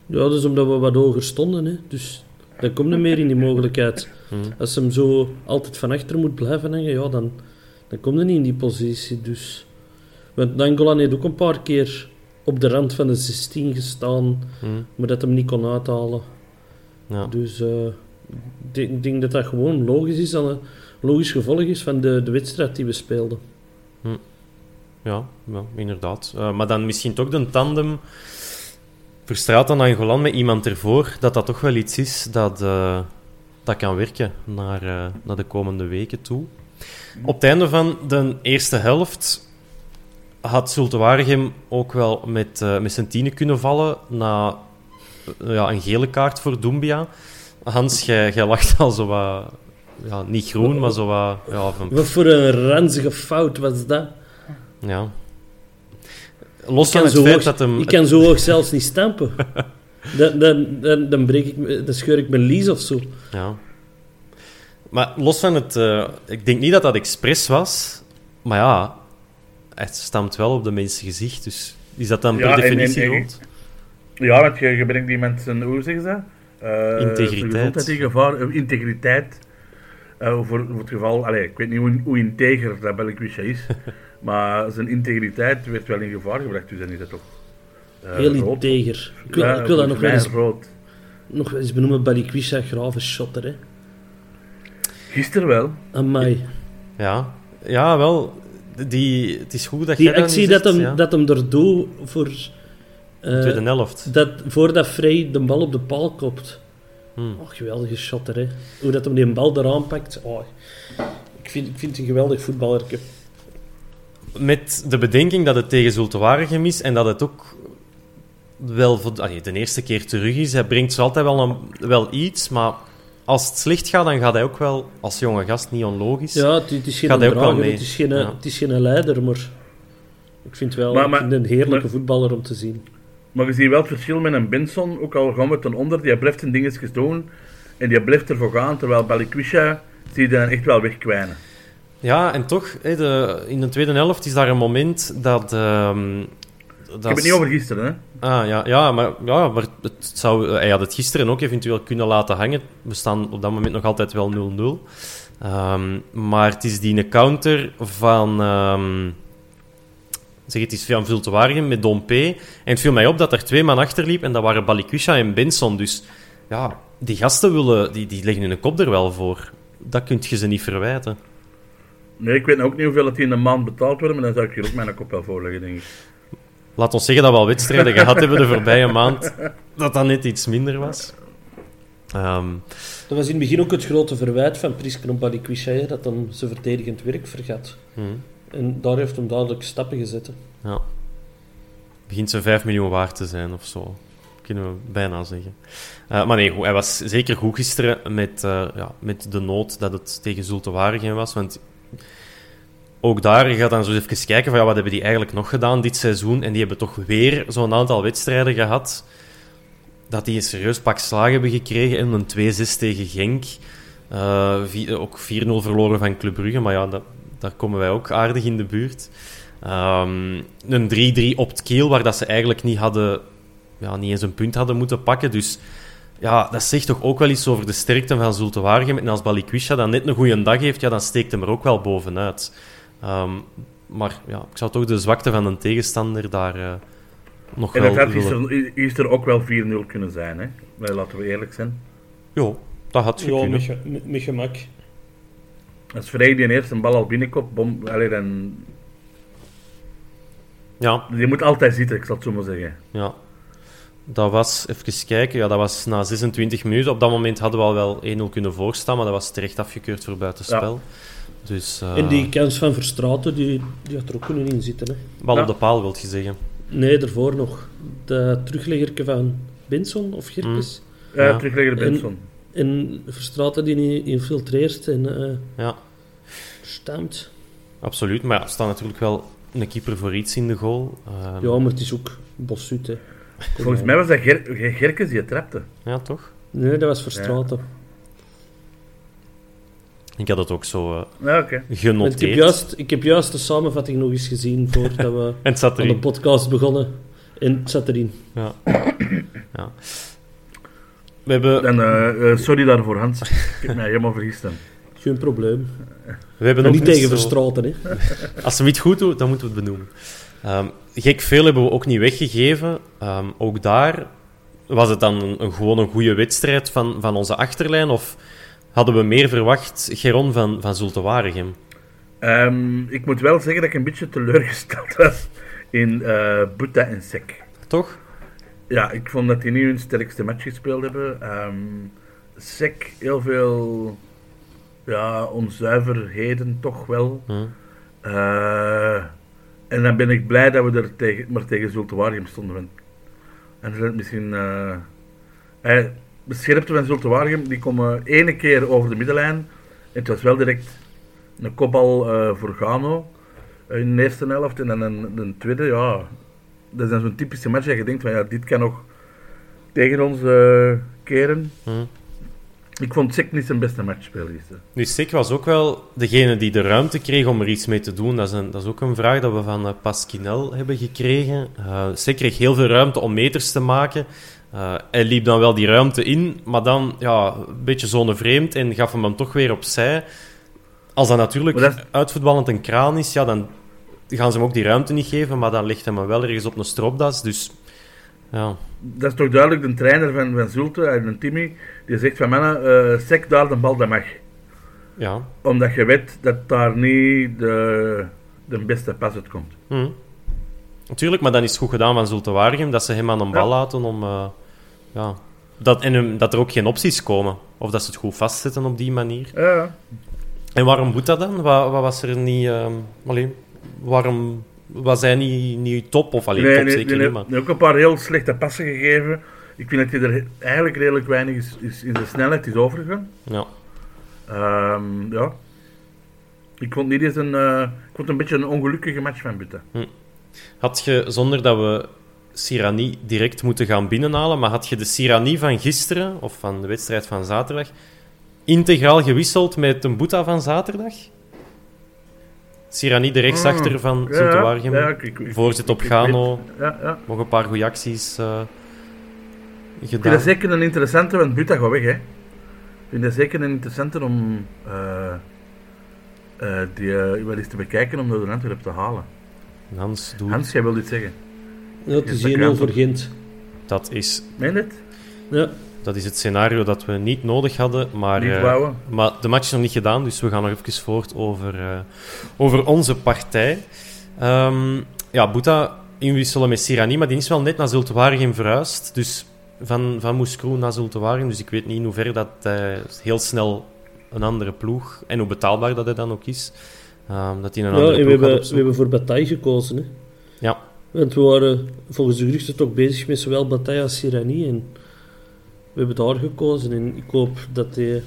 Ja, dat is omdat we wat hoger stonden. Hè. Dus dan komt er meer in die mogelijkheid. Als hem zo altijd van achter moet blijven hangen, ja, dan, dan komt hij niet in die positie. Dus. Want Nangolan heeft ook een paar keer op de rand van de 16 gestaan, Hmm. maar dat hem niet kon uithalen. Ja. Dus eh, Ik denk, denk dat dat gewoon logisch is, een logisch gevolg is van de, de wedstrijd die we speelden. Ja, ja inderdaad. Eh, maar dan misschien toch de tandem Verstraat dan Angolan met iemand ervoor, dat dat toch wel iets is dat, eh, dat kan werken naar, eh, naar de komende weken toe. Op het einde van de eerste helft had Zulte Waregem ook wel met, met zijn tienen kunnen vallen na ja, een gele kaart voor Doumbia. Hans, jij, jij lacht al zo wat... Ja, niet groen, maar zo wat... Ja, van, Wat voor een ranzige fout was dat? Ja. Los Ik van kan, het zo feit hoog, dat hem... ik kan zo hoog zelfs niet stampen. dan, dan, dan, dan, breek ik, me- dan scheur ik mijn lies of zo. Ja. Maar los van het... eh, ik denk niet dat dat expres was. Maar ja, het stamt wel op de mensen gezicht. Dus is dat dan per Ja, definitie rood? Ja, want je, je brengt die mensen, hoe zeg je dat? Eh, Integriteit. in gevaar, eh, integriteit. Eh, voor, voor het geval, allee, ik weet niet hoe, hoe integer dat Bellequisha is, maar zijn integriteit werd wel in gevaar gebracht, dus dan is dat toch eh, Heel rood. integer. Ik wil, Ja, ik wil dat nog wel, eens, rood. nog eens benoemen. Balikwisha, grave shotter, hè. Gisteren wel. Amai. Ja. ja, wel. Die, het is goed dat Die actie nu dat hem, ja. dat hem er doet voor... eh, Tweede helft. dat, voordat Frey de bal op de paal kopt. Hmm. Oh, geweldige shotter, hè. Hoe dat hem die bal eraan pakt. Oh, ik, vind, ik vind het een geweldig voetballerke. Met de bedenking dat het tegen Zulte Waregem is en dat het ook wel voor, allee, de eerste keer terug is. Hij brengt zo altijd wel, een, wel iets, maar als het slecht gaat, dan gaat hij ook wel als jonge gast niet onlogisch. Ja, het, het is geen Gaat hij ook wel drager, mee. het is geen, Ja. het is geen leider, maar... Ik vind wel Maar- ik maar- vind een heerlijke maar- voetballer om te zien. Maar je ziet wel het verschil met een Benson, ook al gaan we ten onder, die blijft zijn dingetjes doen en die blijft ervoor gaan, terwijl Balikwisha zie je dan echt wel wegkwijnen. Ja, en toch, de, in de tweede helft is daar een moment dat... ehm, dat Ik heb het niet over gisteren, hè. Ah, ja, ja, maar, ja, maar het zou, hij had het gisteren ook eventueel kunnen laten hangen. We staan op dat moment nog altijd wel 0-0. Ehm, maar het is die counter van... ehm, zeg, het is van Zulte Waregem met Dompe. En het viel mij op dat er twee man achter liep en dat waren Balikwisha en Benson. Dus ja, die gasten willen, die, die leggen hun kop er wel voor. Dat kun je ze niet verwijten. Nee, ik weet ook niet hoeveel het in een maand betaald wordt, maar dan zou ik hier ook mijn kop wel voorleggen, denk ik. Laat ons zeggen dat we al wedstrijden gehad hebben de voorbije maand, dat dat net iets minder was. Ehm, Dat was in het begin ook het grote verwijt van Prisken Balikwisha, hè, dat dan zijn verdedigend werk vergat. hmm. En daar heeft hem duidelijk stappen gezet. Ja. Begint zo'n 5 miljoen waard te zijn of zo. Kunnen we bijna zeggen. Eh, maar nee, hij was zeker goed gisteren met, eh, ja, met de nood dat het tegen Zulte Waregem was. Want ook daar, gaat dan zo even kijken van ja, wat hebben die eigenlijk nog gedaan dit seizoen. En die hebben toch weer zo'n aantal wedstrijden gehad dat die een serieus pak slagen hebben gekregen. En een 2-6 tegen Genk. Eh, vi- ook 4-0 verloren van Club Brugge, maar ja, dat, daar komen wij ook aardig in de buurt. Ehm, een 3-3 op het keel, waar dat ze eigenlijk niet, hadden, ja, niet eens een punt hadden moeten pakken. Dus ja, dat zegt toch ook wel iets over de sterkte van Zulte Waregem. En als Balikwisha dan net een goede dag heeft, ja, dan steekt hem er ook wel bovenuit. Ehm, maar ja, ik zou toch de zwakte van een tegenstander daar eh, nog En wel dat had is er, is er ook wel 4-0 kunnen zijn, hè. Maar laten we eerlijk zijn. Jo, dat had je Ja, kunnen. met, gemak. Als Vrij die eerst een bal al binnenkomt, bom, allee, dan... Ja, Die moet altijd zitten, ik zal het zo maar zeggen. Ja. Dat was, even kijken, ja, dat was na 26 minuten. Op dat moment hadden we al wel 1-0 kunnen voorstaan, maar dat was terecht afgekeurd voor buitenspel. Dus, eh, En die kans van Verstraten, die, die had er ook kunnen in zitten. Hè. bal Ja. op de paal, wilt je zeggen. Nee, daarvoor nog. Dat terugleggerke van Benson of Gerkes. Ja, Ja. teruglegger En- Benson. En Verstraten die niet infiltreert en eh Ja, stampt. absoluut. Maar ja, er staat natuurlijk wel een keeper voor iets in de goal. Ehm, Ja, maar het is ook Bossut, hè. Kom Volgens mij was dat Ger Ger- Gerkes die het trapte. ja, toch? Nee, dat was Verstraten. Ik had het ook zo eh, Ja, oké. Want ik, genoteerd. heb juist, ik heb juist de samenvatting nog eens gezien voordat we En het zat aan de podcast begonnen. En het zat erin. Ja. ja. We hebben, En eh, eh, sorry daarvoor, Hans. Ik heb mij helemaal vergist. dan. Geen probleem. we hebben ook niet tegen zo- Verstraten, hè. Als ze het goed doen, dan moeten we het benoemen. Ehm, gek veel hebben we ook niet weggegeven. Ehm, ook daar was het dan een, een, gewoon een goede wedstrijd van, van onze achterlijn? Of hadden we meer verwacht, Geron, van, van Zulte Waregem? Ehm, ik moet wel zeggen dat ik een beetje teleurgesteld was in uh, Buta en Sek. Toch? Ja, ik vond dat die niet hun sterkste match gespeeld hebben. Um, Sek, heel veel ja, onzuiverheden toch wel. Hm. Uh, en dan ben ik blij dat we er tegen, maar tegen Zulte Waregem stonden. En dat misschien... Uh, hij, de scherpte van Zulte Waregem, die komen ene keer over de middenlijn. En het was wel direct een kopbal uh, voor Gano in de eerste helft. En dan een, tweede, ja... Dat is zo'n typische match dat je denkt van ja, dit kan nog tegen ons uh, keren. Hmm. Ik vond Sek niet zijn beste matchspeler. Nu, Sek was ook wel degene die de ruimte kreeg om er iets mee te doen. Dat is, een, dat is ook een vraag dat we van uh, Pasquinel hebben gekregen. Uh, Sek kreeg heel veel ruimte om meters te maken. Uh, hij liep dan wel die ruimte in, maar dan ja, een beetje zone-vreemd en gaf hem dan toch weer opzij. Als dat natuurlijk dat... uitvoetballend een kraan is, ja, dan gaan ze hem ook die ruimte niet geven, maar dan ligt hij hem wel ergens op een stropdas. Dus ja. Dat is toch duidelijk de trainer van, van Zulte, een Timmy, die zegt van mannen, uh, sek daar de bal, dat mag. Ja. Omdat je weet dat daar niet de, de beste pas uit komt. Natuurlijk, maar dan is het goed gedaan van Zulte Waregem dat ze hem aan een bal laten om... Uh, ja, dat, en dat er ook geen opties komen. Of dat ze het goed vastzetten op die manier. Ja. En waarom moet dat dan? Wat, wat was er niet... Uh, allee, waarom was hij niet, niet top? Of alleen nee, top nee, zeker nee, niet, maar... ook een paar heel slechte passen gegeven. Ik vind dat hij er eigenlijk redelijk weinig is, is in de snelheid is overgegaan. Ja. Um, ja. Ik vond niet eens een, uh, ik vond een beetje een ongelukkige match van Butte. Hm. Had je, zonder dat we Sirani direct moeten gaan binnenhalen, maar had je de Sirani van gisteren, of van de wedstrijd van zaterdag, integraal gewisseld met een Boeta van zaterdag? Sirani de rechtsachter mm. van ja, Zultewaargem. Ja, voorzit op Gano. Ja, Nog een paar goede acties uh, gedaan. Ik vind dat zeker een interessante, want Buta gaat weg. Hè. Ik vind dat zeker een interessante om uh, uh, die uh, wel eens te bekijken om de Antwerp te halen. Hans, doe Hans, jij wil iets zeggen? Ja, het is 1-0 voor Gent. Dat is... Meen het? Ja. Dat is het scenario dat we niet nodig hadden. Maar, uh, maar de match is nog niet gedaan, dus we gaan nog even voort over, uh, over onze partij. Um, ja, Boeta inwisselen met Sirani, maar die is wel net naar Zultewaregem verhuisd. Dus van, van Moeskroen naar Zultewaregem. Dus ik weet niet in hoeverre dat hij heel snel een andere ploeg... En hoe betaalbaar dat hij dan ook is. Um, dat hij een ja, andere ploeg we, hebben, we hebben voor Bataille gekozen. Hè? Ja. Want we waren volgens de geruchten toch bezig met zowel Bataille als Sirani. En we hebben daar gekozen en ik hoop dat hij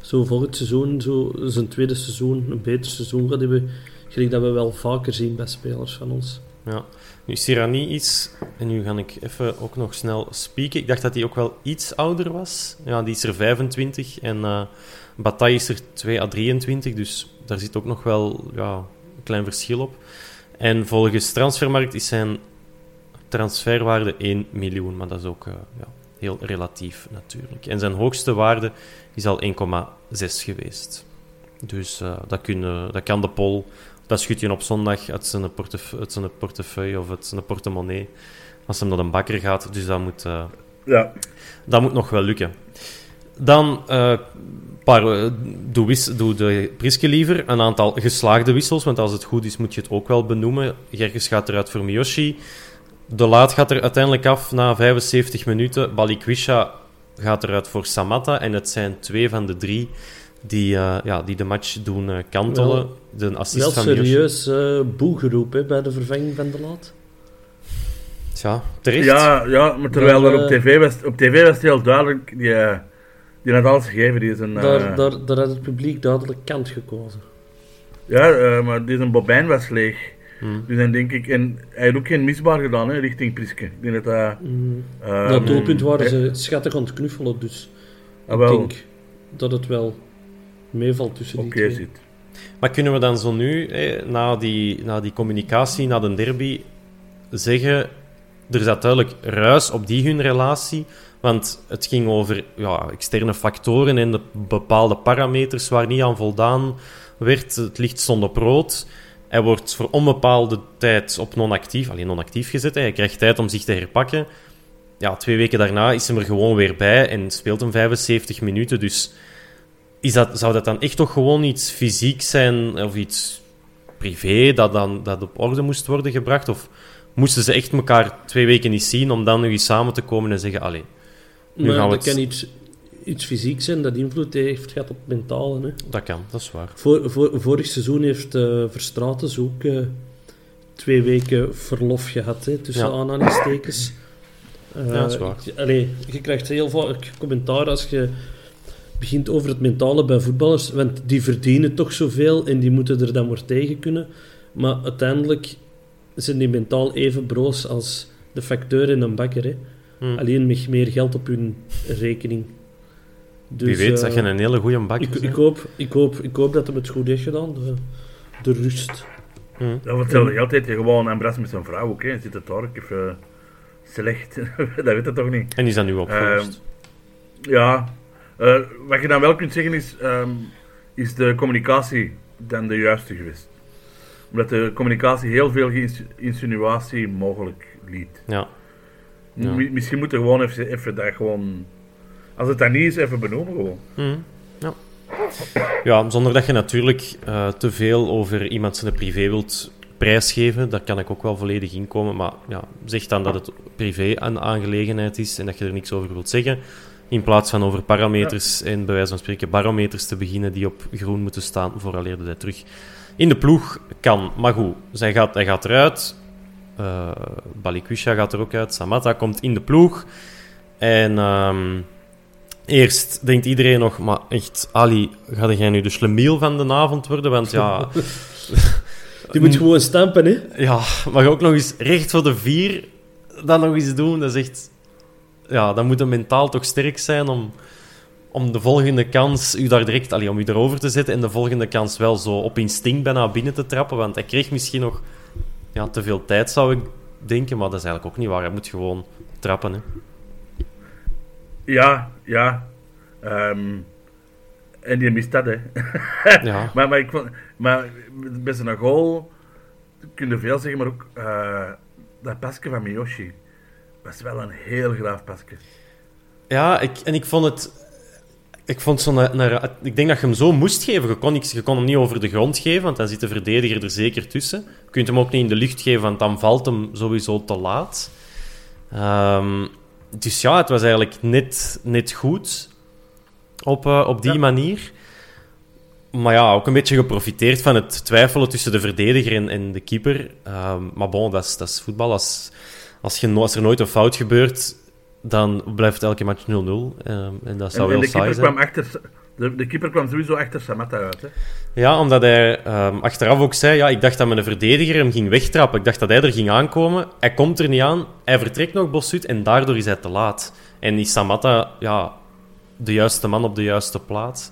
zo volgend seizoen, zo zijn tweede seizoen, een beter seizoen gaat hebben. Gelijk dat we wel vaker zien bij spelers van ons. Ja, nu Sirani iets, en nu ga ik even ook nog snel spieken. Ik dacht dat hij ook wel iets ouder was. Ja, die is er 25 en uh, Bataille is er 2 à 23, dus daar zit ook nog wel ja, een klein verschil op. En volgens Transfermarkt is zijn transferwaarde 1 miljoen, maar dat is ook uh, ja, heel relatief natuurlijk. En zijn hoogste waarde is al 1,6 geweest. Dus uh, dat, kun, dat kan de pol, dat schudt je op zondag uit zijn, portef, uit zijn portefeuille of uit zijn portemonnee. Als hij naar een bakker gaat. Dus dat moet, uh, ja. dat moet nog wel lukken. Dan uh, paar, doe, wis, doe de Priske liever. Een aantal geslaagde wissels, want als het goed is moet je het ook wel benoemen. Gerges gaat eruit voor Miyoshi. De Laat gaat er uiteindelijk af na 75 minuten. Balikwisha gaat eruit voor Samatta. En het zijn twee van de drie die, uh, ja, die de match doen uh, kantelen. Wel, de assist wel van serieus uh, boegeroep hè, bij de vervanging van de Laat. Ja, terecht. Ja, ja maar terwijl er op tv was, op tv was het heel duidelijk... Die, die had alles gegeven. Die is een, daar, daar, daar had het publiek duidelijk kant gekozen. Ja, maar die een bobijn was leeg. Hmm. Dus dan denk ik, en hij heeft ook geen misbaar gedaan hè, richting Priske. Ik denk dat dat... Mm. Uh, dat doelpunt waren ze schattig aan het knuffelen, dus ah, ik denk dat het wel meevalt tussen die twee. Zit. Maar kunnen we dan zo nu, na, die, na die communicatie, na de derby, zeggen... Er zat duidelijk ruis op die hun relatie, want het ging over ja, externe factoren en de bepaalde parameters waar niet aan voldaan werd. Het licht stond op rood. Hij wordt voor onbepaalde tijd op non-actief, alleen non-actief gezet. Hij krijgt tijd om zich te herpakken. ja, twee weken daarna is hem er gewoon weer bij en speelt hem 75 minuten. Dus is dat, zou dat dan echt toch gewoon iets fysiek zijn of iets privé dat dan dat op orde moest worden gebracht? Of moesten ze echt elkaar twee weken niet zien om dan nog eens samen te komen en zeggen: Allee, nu Maar gaan we dat het... kan iets, iets fysiek zijn dat invloed heeft gehad op het mentale. Hè. Dat kan, dat is waar. Voor, voor, vorig seizoen heeft eh Verstraeten ook eh, twee weken verlof gehad, hè, tussen Ja. aanhalingstekens. Eh, Ja, dat is waar. ik- allee, je krijgt heel vaak commentaar als je begint over het mentale bij voetballers, want die verdienen toch zoveel en die moeten er dan maar tegen kunnen. Maar uiteindelijk zijn die mentaal even broos als de facteur en een bakker. Hè. Hm. Alleen met meer geld op hun rekening. Dus, Wie weet, dat eh, je een hele goede bak ik, ik, hoop, ik, hoop, ik hoop dat hij het goed heeft gedaan. De, de rust. Hm. Dat vertelde je altijd. Je gewoon Ambras met zijn vrouw ook. Hè. Zit het daar ook even slecht. dat weet je toch niet. En is dat nu opgelost? Ja. eh, wat je dan wel kunt zeggen is... ehm, is de communicatie dan de juiste geweest? Omdat de communicatie heel veel insinuatie mogelijk liet. ja. Ja. Mi- Misschien moet er gewoon even, even dat gewoon... Als het dan niet is, even benoemen gewoon. Hm. ja. Ja, zonder dat je natuurlijk eh, te veel over iemand zijn privé wilt prijsgeven. Daar kan ik ook wel volledig in komen. Maar ja, zeg dan dat het privé een aangelegenheid is en dat je er niks over wilt zeggen. In plaats van over parameters en bij wijze van spreken barometers te beginnen die op groen moeten staan vooraleer dat hij terug in de ploeg kan. Maar goed, zij gaat, hij gaat eruit. Eh Balikwisha gaat er ook uit. Samatta komt in de ploeg. En ehm, eerst denkt iedereen nog, maar echt, Ali, ga jij nu de slemiel van de avond worden? Want ja, Die moet gewoon stampen, hè? ja, maar ook nog eens recht voor de vier dat nog eens doen. Dat is echt... Ja, dan moet je mentaal toch sterk zijn om, om de volgende kans u daar direct... Allee, om u erover te zetten en de volgende kans wel zo op instinct bijna binnen te trappen. Want hij kreeg misschien nog ja, te veel tijd, zou ik denken. Maar dat is eigenlijk ook niet waar. Hij moet gewoon trappen, hè. Ja, ja. Ehm, en die mist dat, hè. Ja. maar, maar, ik vond, maar bij zijn goal kun je veel zeggen, maar ook eh, dat pasje van Miyoshi was wel een heel graaf pasje. Ja, ik, en ik vond het... Ik, vond zo'n, een- ik denk dat je hem zo moest geven. Je kon, je kon hem niet over de grond geven, want dan zit de verdediger er zeker tussen. Je kunt hem ook niet in de lucht geven, want dan valt hem sowieso te laat. Ehm, dus ja, het was eigenlijk net, net goed op, eh, op die Ja. manier. Maar ja, ook een beetje geprofiteerd van het twijfelen tussen de verdediger en, en de keeper. Ehm, maar bon, dat is, dat is voetbal. Als, als, je, als er nooit een fout gebeurt, dan blijft elke match 0-0. Ehm, en dat zou En, en wel de, keeper saai zijn. kwam achter, de, de keeper kwam sowieso achter Samatta uit. Hè. Ja, omdat hij ehm, achteraf ook zei, ja, ik dacht dat mijn verdediger hem ging wegtrappen. Ik dacht dat hij er ging aankomen. Hij komt er niet aan. Hij vertrekt nog Bossut en daardoor is hij te laat. En is Samatta ja, de juiste man op de juiste plaats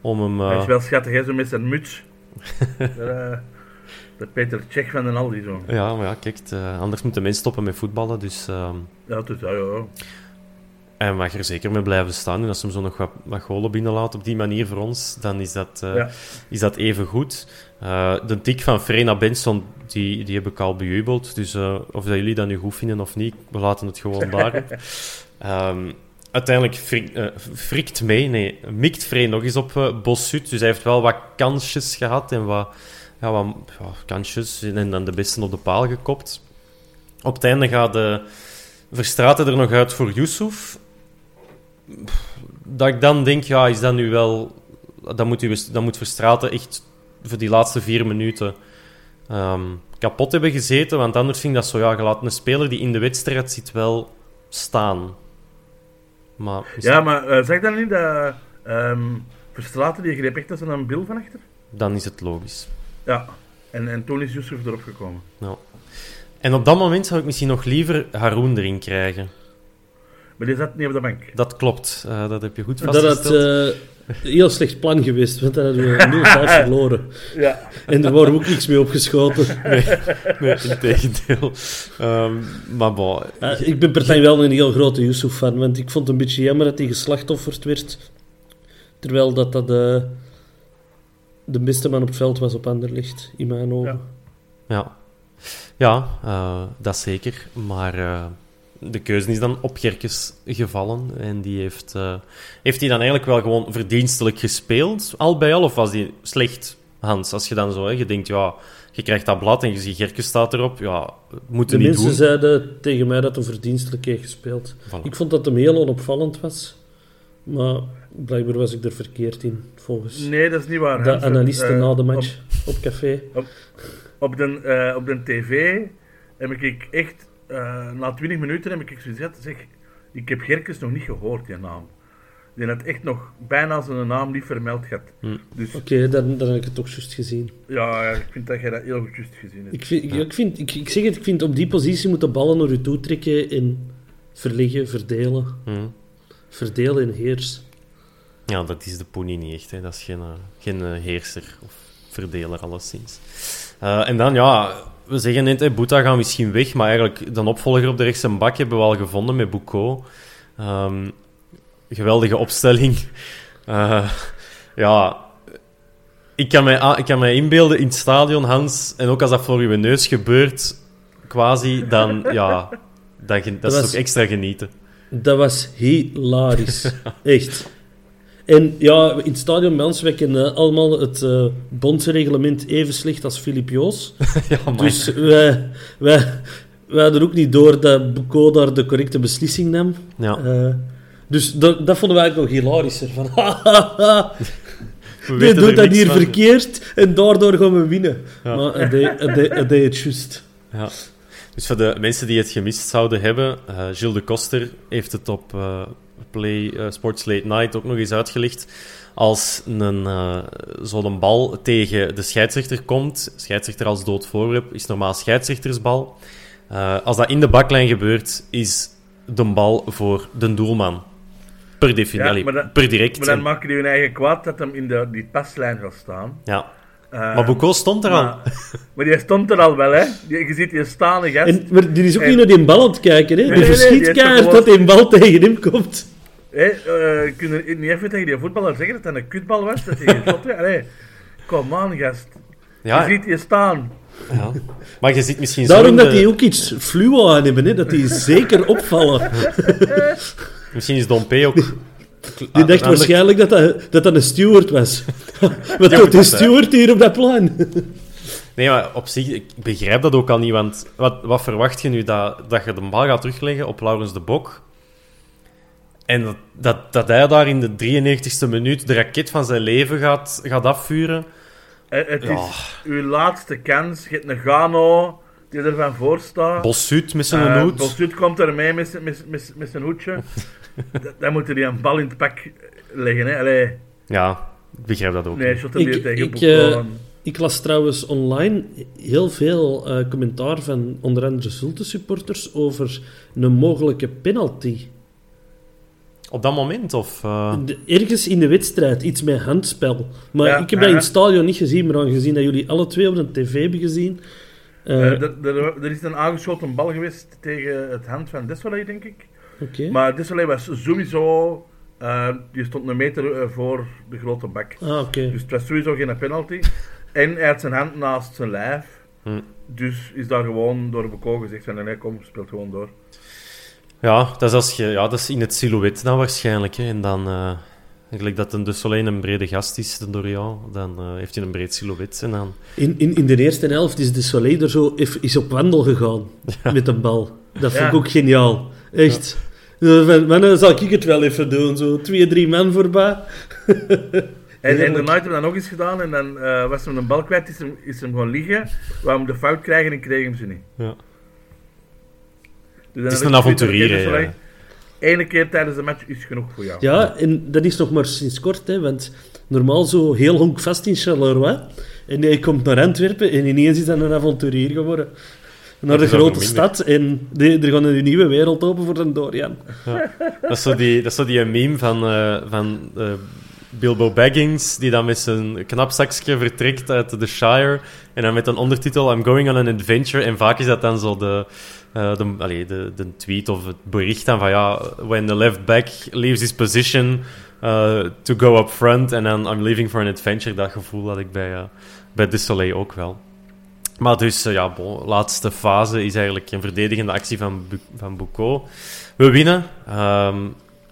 om hem... eh, Hij is wel schattig, hè, zo met zijn muts. de, de Peter Tsjech van den Aldi, zo. Ja, maar ja, kijk, eh, anders moeten mensen stoppen met voetballen. Dus ehm Ja, dus, ja, ja, ja. Hij mag er zeker mee blijven staan. En als ze hem zo nog wat, wat golen binnenlaat op die manier voor ons, dan is dat, eh, Ja. is dat even goed. Eh, de tik van Frena Benson, die, die heb ik al bejubeld. Dus eh, of dat jullie dat nu goed vinden of niet, we laten het gewoon daarop. Ehm, uiteindelijk frik, eh, frikt mee, nee, mikt Frey nog eens op uh, Bossut. Dus hij heeft wel wat kansjes gehad en wat, ja, wat ja, kansjes. En dan de beste op de paal gekopt. Op het einde gaat de Verstraten er nog uit voor Yusuf. Dat ik dan denk, ja, is dat nu wel... Dan moet, u, dan moet Verstraten echt voor die laatste vier minuten ehm, kapot hebben gezeten. Want anders vind ik dat zo, ja, laat een speler die in de wedstrijd zit wel staan. Maar, ja, maar eh, zeg dan niet dat ehm Verstraten die greep echt als een bil van achter? dan is het logisch. Ja, en, en toen is Yusuf erop gekomen. Ja. En op dat moment zou ik misschien nog liever Haroon erin krijgen. Maar die zat niet op de bank. Dat klopt, eh, dat heb je goed Dat had vastgesteld. eh, een heel slecht plan geweest, want dan hadden we nul fout verloren. Ja. En er waren ook niks mee opgeschoten. Nee, in tegendeel. Ehm, maar bon, Ja, ik ben partij wel een heel grote Yusuf-fan, want ik vond het een beetje jammer dat hij geslachtofferd werd. Terwijl dat, dat eh, de beste man op het veld was op Anderlecht, in mijn ogen. Ja. Ja, ja eh, dat zeker. Maar eh, de keuze is dan op Gerkes gevallen. En die heeft, eh, heeft hij dan eigenlijk wel gewoon verdienstelijk gespeeld, al bij al? Of was die slecht, Hans? Als je dan zo, hè, je denkt, ja, je krijgt dat blad en je ziet Gerkes staat erop. Ja, moet De niet mensen doen. zeiden tegen mij dat hij verdienstelijk heeft gespeeld. Voilà. Ik vond dat hem heel onopvallend was. Maar blijkbaar was ik er verkeerd in, volgens Nee, dat is niet waar. de Hans. analisten Eh, na de match op, café. Op de, eh, op de tv heb ik echt, eh, na 20 minuten heb ik zoiets gehad, zeg, ik heb Gerkes nog niet gehoord, die naam. Die had echt nog bijna zijn naam niet vermeld gehad. Hm. Dus Oké, dan, dan heb ik het toch juist gezien. ja, ja, ik vind dat jij dat heel goed juist gezien hebt. Ik, vind, ik, ik, vind, ik, ik zeg het, ik vind op die positie moet de ballen naar u toe trekken en verleggen, verdelen. Hm. Verdelen en heers. Ja, dat is de Pony niet echt. Hè. Dat is geen, eh, geen eh, heerser of verdeler, alleszins. Eh en dan, ja, we zeggen net, hè, Boeta gaat misschien weg, maar eigenlijk de opvolger op de rechtse bak hebben we al gevonden met Boucault. Ehm, geweldige opstelling. Eh, ja, ik kan, mij, ik kan mij inbeelden in het stadion, Hans, en ook als dat voor uw neus gebeurt, quasi, dan, ja, dat, dat is was- ook extra genieten. Dat was hilarisch. Echt. En ja, in het stadion bij ons, wij kennen allemaal het eh bondsreglement even slecht als Filip Joos. ja, maar... Dus wij, wij, wij hadden ook niet door dat daar de correcte beslissing nam. ja. Eh, dus dat, dat vonden wij eigenlijk nog hilarischer. Van, doet dat hier van. verkeerd en daardoor gaan we winnen. Ja. Maar hij deed, het juist. Ja. Dus voor de mensen die het gemist zouden hebben, eh Gilles de Koster heeft het op eh, Play eh, Sports Late Night ook nog eens uitgelegd. Als een, eh, zo'n bal tegen de scheidsrechter komt, scheidsrechter als dood voorwerp, is normaal scheidsrechtersbal. Eh, als dat in de baklijn gebeurt, is de bal voor de doelman. Per definitie, Ja, maar dan- per direct. Maar dan maken die hun eigen kwaad dat hem in de, die paslijn gaat staan. ja. Eh, Maar Boucault stond er al. maar, maar die stond er al wel, hè. Die, je ziet die staande gast. En, maar die is ook En- niet naar die bal aan het kijken. Hè? Nee, Die nee, nee, verschiet die heeft keihard toch dat die bal tegen hem komt. Hé, eh, kun je niet even tegen die voetballer zeggen dat dat een kutbal was? Dat hij geschot werd? Allee, kom aan, gast. Ja, Je ziet je staan. ja. Maar je ziet misschien zo Daarom dat de- die ook iets fluo aan hebben, hè? dat die zeker opvallen. Misschien is Dompe ook... Die dacht waarschijnlijk dat dat, dat dat een steward was. Wat Ja, doet die steward hier op dat plein? Nee, maar op zich, ik begrijp dat ook al niet, want wat, wat verwacht je nu? Dat, dat je de bal gaat terugleggen op Laurens de Bok en dat, dat, dat hij daar in de 93ste minuut de raket van zijn leven gaat, gaat afvuren? Eh, het is Ja. uw laatste kans. Je hebt een Gano die er van voor staat. Bossuut met zijn Eh, hoed. Bossuut komt er mee met, zijn- met, met, met zijn hoedje. Dan moet hij een bal in het pak leggen. Hè. Allee, Ja, ik begrijp dat ook. nee, shot Ik- tegen ik, eh, Ik las trouwens online heel veel eh, commentaar van onder andere Zulte-supporters over een mogelijke penalty. Op dat moment, of... eh, De- ergens in de wedstrijd, iets met handspel. Maar Ja, ik heb dat in het stadion niet gezien, maar aangezien dat jullie alle twee op de tv hebben gezien... er is een aangeschoten bal geweest tegen het hand van Desolé, denk ik. Oké. Maar Desolé was sowieso... die stond een meter eh, voor de grote bak. Ah, oké. Dus het was sowieso geen penalty. En hij had zijn hand naast zijn lijf. Hm. Dus is daar gewoon door Beko gezegd van nee, kom, speelt gewoon door. Ja, dat is, als je, ja, dat is in het silhouet dan waarschijnlijk. Hè. En dan, eh gelijk dat een de Soleil een brede gast is, de Dorian, dan eh, heeft hij een breed silhouet. En dan, In, in, in de eerste helft is de Soleil er zo is op wandel gegaan met een bal. Dat vond ik Ja. ook geniaal. Echt. Zo van, "Man, dan zal ik het wel even doen. Zo twee, drie man voorbij. En, en daarna heeft hij dat nog eens gedaan en dan eh, was hem een bal kwijt, is hem, is hem gewoon liggen. Hem de fout krijgen en kreeg hem ze niet. ja. Dus Het is een avonturier, Ene keer tijdens de match is genoeg voor jou. Ja, en dat is nog maar sinds kort, hè, want normaal zo heel honkvast in Charleroi. En hij komt naar Antwerpen en ineens is dat een avonturier geworden. Naar de grote stad en de, er gaat een nieuwe wereld open voor een Dorian. Dat is zo die, dat is zo die meme van, eh, van eh, Bilbo Baggins, die dan met zijn knapzakje vertrekt uit de Shire. En dan met een ondertitel, I'm going on an adventure. En vaak is dat dan zo de, eh, de, allee, de, de tweet of het bericht dan van ja, when the left back leaves his position uh, to go up front. En dan I'm leaving for an adventure. Dat gevoel had ik bij, eh bij De Soleil ook wel. Maar dus, eh, ja, bon, laatste fase is eigenlijk een verdedigende actie van, Bu van Boucault. We winnen. Ehm,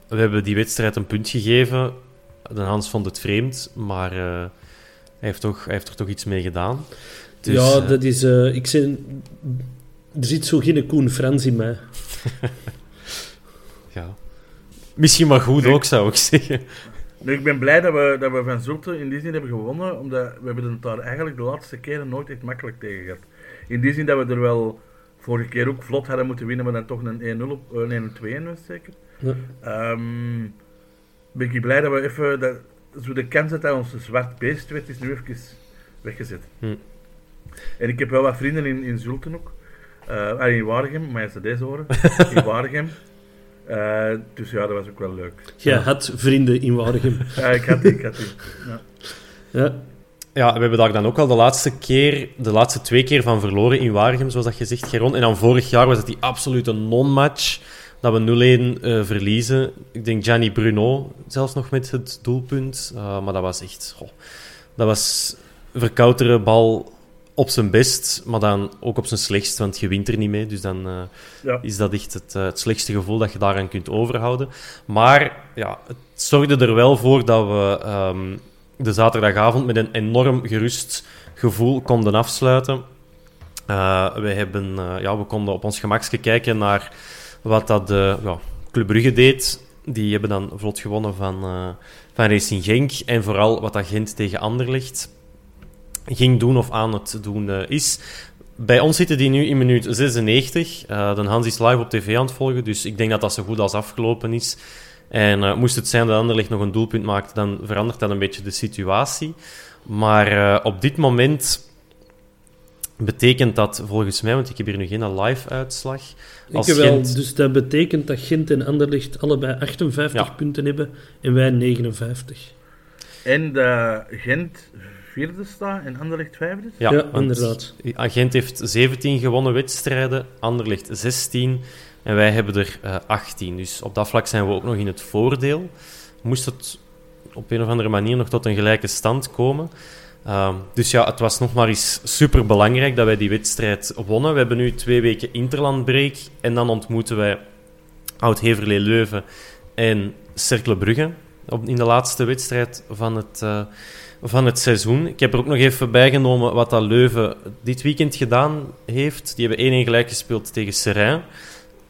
we hebben die wedstrijd een punt gegeven. De Hans vond het vreemd, maar eh, hij, heeft toch, hij heeft er toch iets mee gedaan. Dus, ja, eh, dat is... eh, ik zeg, er zit zo geen Koen Frans in mij. ja. Misschien maar goed ook, zou ik zeggen. Ik ben blij dat we, dat we van Zulte in die zin hebben gewonnen, omdat we hebben het daar eigenlijk de laatste keren nooit echt makkelijk tegen gehad. In die zin dat we er wel vorige keer ook vlot hadden moeten winnen, maar dan toch een 1-0 op, eh, een 2-1 was zeker. Ja. Ehm, ben ik blij dat we even, dat, zo de kans dat hij ons een zwart beest werd, is nu even weggezet. Hm. En ik heb wel wat vrienden in, in Zulten ook. Eh, ah, in Waregem, maar als ze deze horen. In Waregem. Eh, dus ja, dat was ook wel leuk. Jij had vrienden in Waregem. Ja, ik had die, ik had die. Ja. Ja. Ja, we hebben daar dan ook al de laatste keer, de laatste twee keer van verloren in Waregem, zoals dat je zegt, Geron. En dan vorig jaar was het die absolute non-match, dat we 0-1 eh, verliezen. Ik denk Gianni Bruno zelfs nog met het doelpunt. Uh, maar dat was echt... Goh, dat was verkoutere bal op zijn best, maar dan ook op zijn slechtst, want je wint er niet mee. Dus dan uh, Ja. is dat echt het, uh, het slechtste gevoel dat je daaraan kunt overhouden. Maar ja, het zorgde er wel voor dat we um, de zaterdagavond met een enorm gerust gevoel konden afsluiten. Uh, we, hebben, ja, we konden op ons gemakje kijken naar wat dat de ja, Club Brugge deed. Die hebben dan vlot gewonnen van, van Racing Genk. En vooral wat dat Gent tegen Anderlecht ging doen of aan het doen uh, is. Bij ons zitten die nu in minuut 96. Uh, de Hans is live op tv aan het volgen, dus ik denk dat dat zo goed als afgelopen is. En uh, moest het zijn dat Anderlecht nog een doelpunt maakt, dan verandert dat een beetje de situatie. Maar op dit moment betekent dat volgens mij, want ik heb hier nu geen live-uitslag. Ik wel, Gent... dus dat betekent dat Gent en Anderlecht allebei 58 ja. punten hebben en wij 59. En de Gent vierde staat en Anderlecht vijfde? Ja, ja inderdaad. Gent heeft 17 gewonnen wedstrijden, Anderlecht 16 en wij hebben er uh, 18. Dus op dat vlak zijn we ook nog in het voordeel. Moest het op een of andere manier nog tot een gelijke stand komen. Uh, dus ja, het was nog maar eens super belangrijk dat wij die wedstrijd wonnen. We hebben nu twee weken interlandbreak en dan ontmoeten wij Oud-Heverlee Leuven en Cercle Brugge in de laatste wedstrijd van het, uh, van het seizoen. Ik heb er ook nog even bijgenomen wat dat Leuven dit weekend gedaan heeft. Die hebben 1-1 gelijk gespeeld tegen Serrain.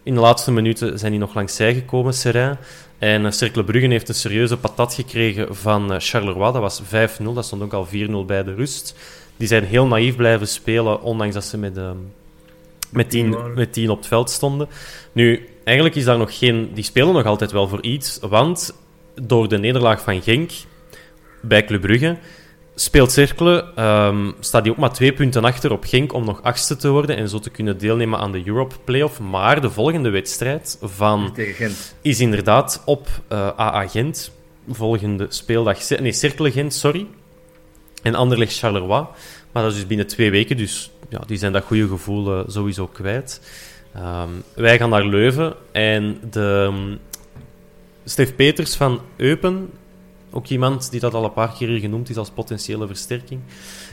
In de laatste minuten zijn die nog langs zij gekomen, Serrain. En uh, Cercle Brugge heeft een serieuze patat gekregen van uh, Charleroi. Dat was 5-0, dat stond ook al 4-0 bij de rust. Die zijn heel naïef blijven spelen, ondanks dat ze met, uh, met, 10, met 10 op het veld stonden. Nu, eigenlijk is daar nog geen... Die spelen nog altijd wel voor iets, want door de nederlaag van Genk bij Club Brugge speelt Cercle, um, staat hij ook maar twee punten achter op Genk om nog achtste te worden en zo te kunnen deelnemen aan de Europe Playoff. Maar de volgende wedstrijd van Gent. is inderdaad op uh, AA Gent. Volgende speeldag... Nee, Cercle Gent, sorry. En Anderlecht Charleroi. Maar dat is dus binnen twee weken, dus ja, die zijn dat goede gevoel uh, sowieso kwijt. Um, wij gaan naar Leuven en de... Um, Stef Peters van Eupen, ook iemand die dat al een paar keer hier genoemd is als potentiële versterking,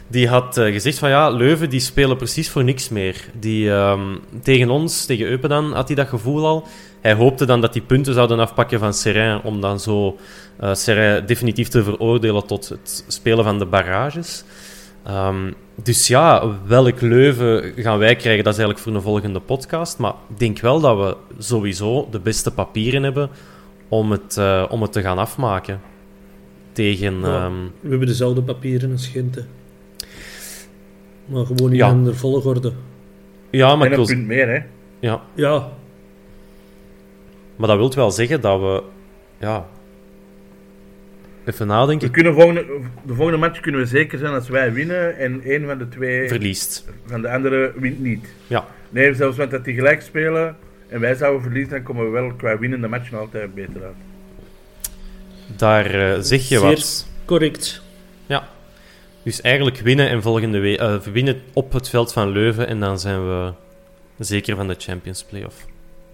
die had uh, gezegd van ja, Leuven die spelen precies voor niks meer. Die, um, tegen ons, tegen Eupen dan, had hij dat gevoel al. Hij hoopte dan dat die punten zouden afpakken van Serrain, om dan zo uh, Serrain definitief te veroordelen tot het spelen van de barrages. Um, dus ja, welk Leuven gaan wij krijgen, dat is eigenlijk voor een volgende podcast. Maar ik denk wel dat we sowieso de beste papieren hebben om het, uh, om het te gaan afmaken. Tegen... Ja, um... We hebben dezelfde papieren als Gent. Maar gewoon niet ja. in de volgorde. Ja, maar en een wil... punt meer, hè? Ja. Ja. Maar dat wil wel zeggen dat we... Ja... Even nadenken. We kunnen volgende, de volgende match kunnen we zeker zijn als wij winnen en één van de twee... Verliest. Van de andere wint niet. Ja. Nee, zelfs want dat die gelijk spelen en wij zouden verliezen, dan komen we wel qua winnende match nog altijd beter uit. Daar uh, zeg je Zeer wat. correct. Ja. Dus eigenlijk winnen en volgende week uh, winnen op het veld van Leuven en dan zijn we zeker van de Champions Playoff.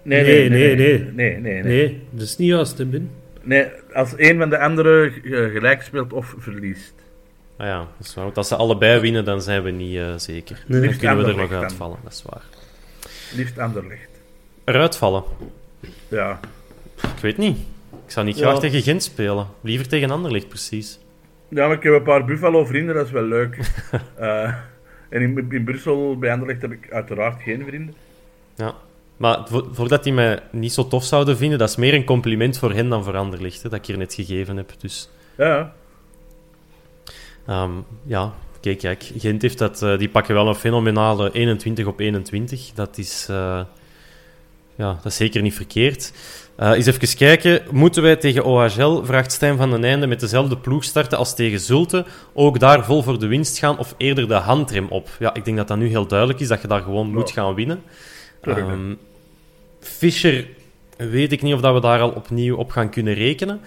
Nee, Nee, nee, nee, nee. nee. Nee, nee, nee. Nee, dat is niet juist, hè, Ben. Nee, als een van de anderen uh, gelijk speelt of verliest. Ah ja, dat is waar. Want als ze allebei winnen, dan zijn we niet eh, zeker. Dan kunnen we er nog dan. uitvallen, dat is waar. Liefst Anderlecht. Eruit vallen? Ja. Ik weet niet. Ik zou niet Ja. graag tegen Gent spelen. Liever tegen Anderlecht, precies. ja, maar ik heb een paar Buffalo-vrienden, dat is wel leuk. Eh, en in, in Brussel, bij Anderlecht, heb ik uiteraard geen vrienden. Ja. Maar vo- voordat die mij niet zo tof zouden vinden, dat is meer een compliment voor hen dan voor Anderlecht, hè, dat ik hier net gegeven heb. Dus Ja, ehm, ja, kijk, kijk. Gent heeft dat, eh, die pakken wel een fenomenale 21 op 21. Dat is, eh, ja, dat is zeker niet verkeerd. Eh eens even kijken. Moeten wij tegen OHL, vraagt Stijn van den Einde, met dezelfde ploeg starten als tegen Zulte? Ook daar vol voor de winst gaan of eerder de handrem op? Ja, ik denk dat dat nu heel duidelijk is, dat je daar gewoon moet gaan winnen. Ehm, Fischer weet ik niet of dat we daar al opnieuw op gaan kunnen rekenen.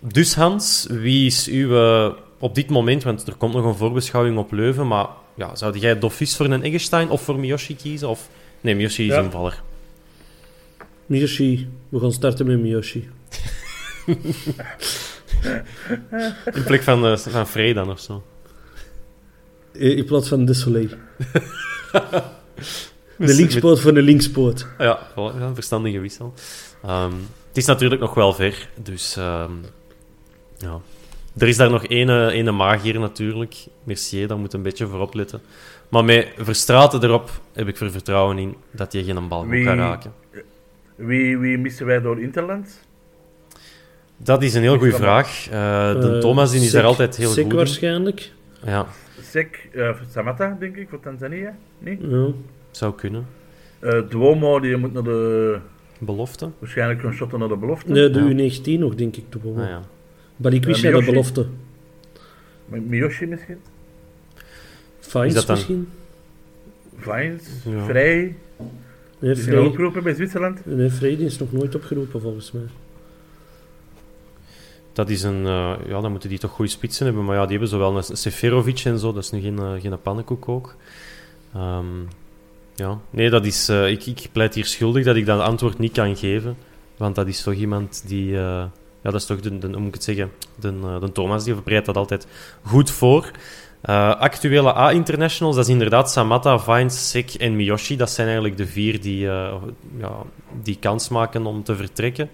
Dus Hans, wie is uw eh, op dit moment, want er komt nog een voorbeschouwing op Leuven, maar ja, zou jij Dofis voor een Eggestein of voor Miyoshi kiezen? Of... Nee, Miyoshi is Ja. invaller. Miyoshi. We gaan starten met Miyoshi. In plek van, eh, van Frey dan of zo. Eh, In plaats van de Soleil. De Met- linkspoot voor de linkspoot. Ja, een verstandige wissel. Ehm, het is natuurlijk nog wel ver, dus ehm, ja. Er is daar nog ene, ene magier natuurlijk. Mercier, daar moet een beetje voor opletten. Maar met Verstraten erop heb ik er vertrouwen in dat hij geen bal gaat raken. Wie, wie missen wij door Interland? Dat is een heel goede vraag. Eh, de Eh, Thomas die is Sek- daar altijd heel Sek goed in. waarschijnlijk. Ja, Sek, Samata, denk ik, voor Tanzania. Nee? Ja. zou kunnen. Eh Duomo, die moet naar de... Belofte? Waarschijnlijk een shot naar de belofte. Nee, de Ja. U19 nog, denk ik. Toch wel. Ah, ja. Balikwisha, Eh, de belofte. Miyoshi misschien? Dan- misschien? Vines? Ja. Vrij? Nee, zijn Vrij, opgeroepen bij Zwitserland? nee, Vrij die is nog nooit opgeroepen, volgens mij. Dat is een... eh, ja, dan moeten die toch goede spitsen hebben. Maar ja, die hebben zowel een Seferovic en zo. Dat is nu geen, eh, geen pannenkoek ook. Ehm, ja. Nee, dat is... eh, ik, ik pleit hier schuldig dat ik dat antwoord niet kan geven. Want dat is toch iemand die... eh, ja, dat is toch de, de, hoe moet ik het zeggen? De, de Thomas, die bereidt dat altijd goed voor. Eh, actuele A-internationals, dat is inderdaad Samatta, Vines, Sek en Miyoshi. Dat zijn eigenlijk de vier die, eh, ja, die kans maken om te vertrekken.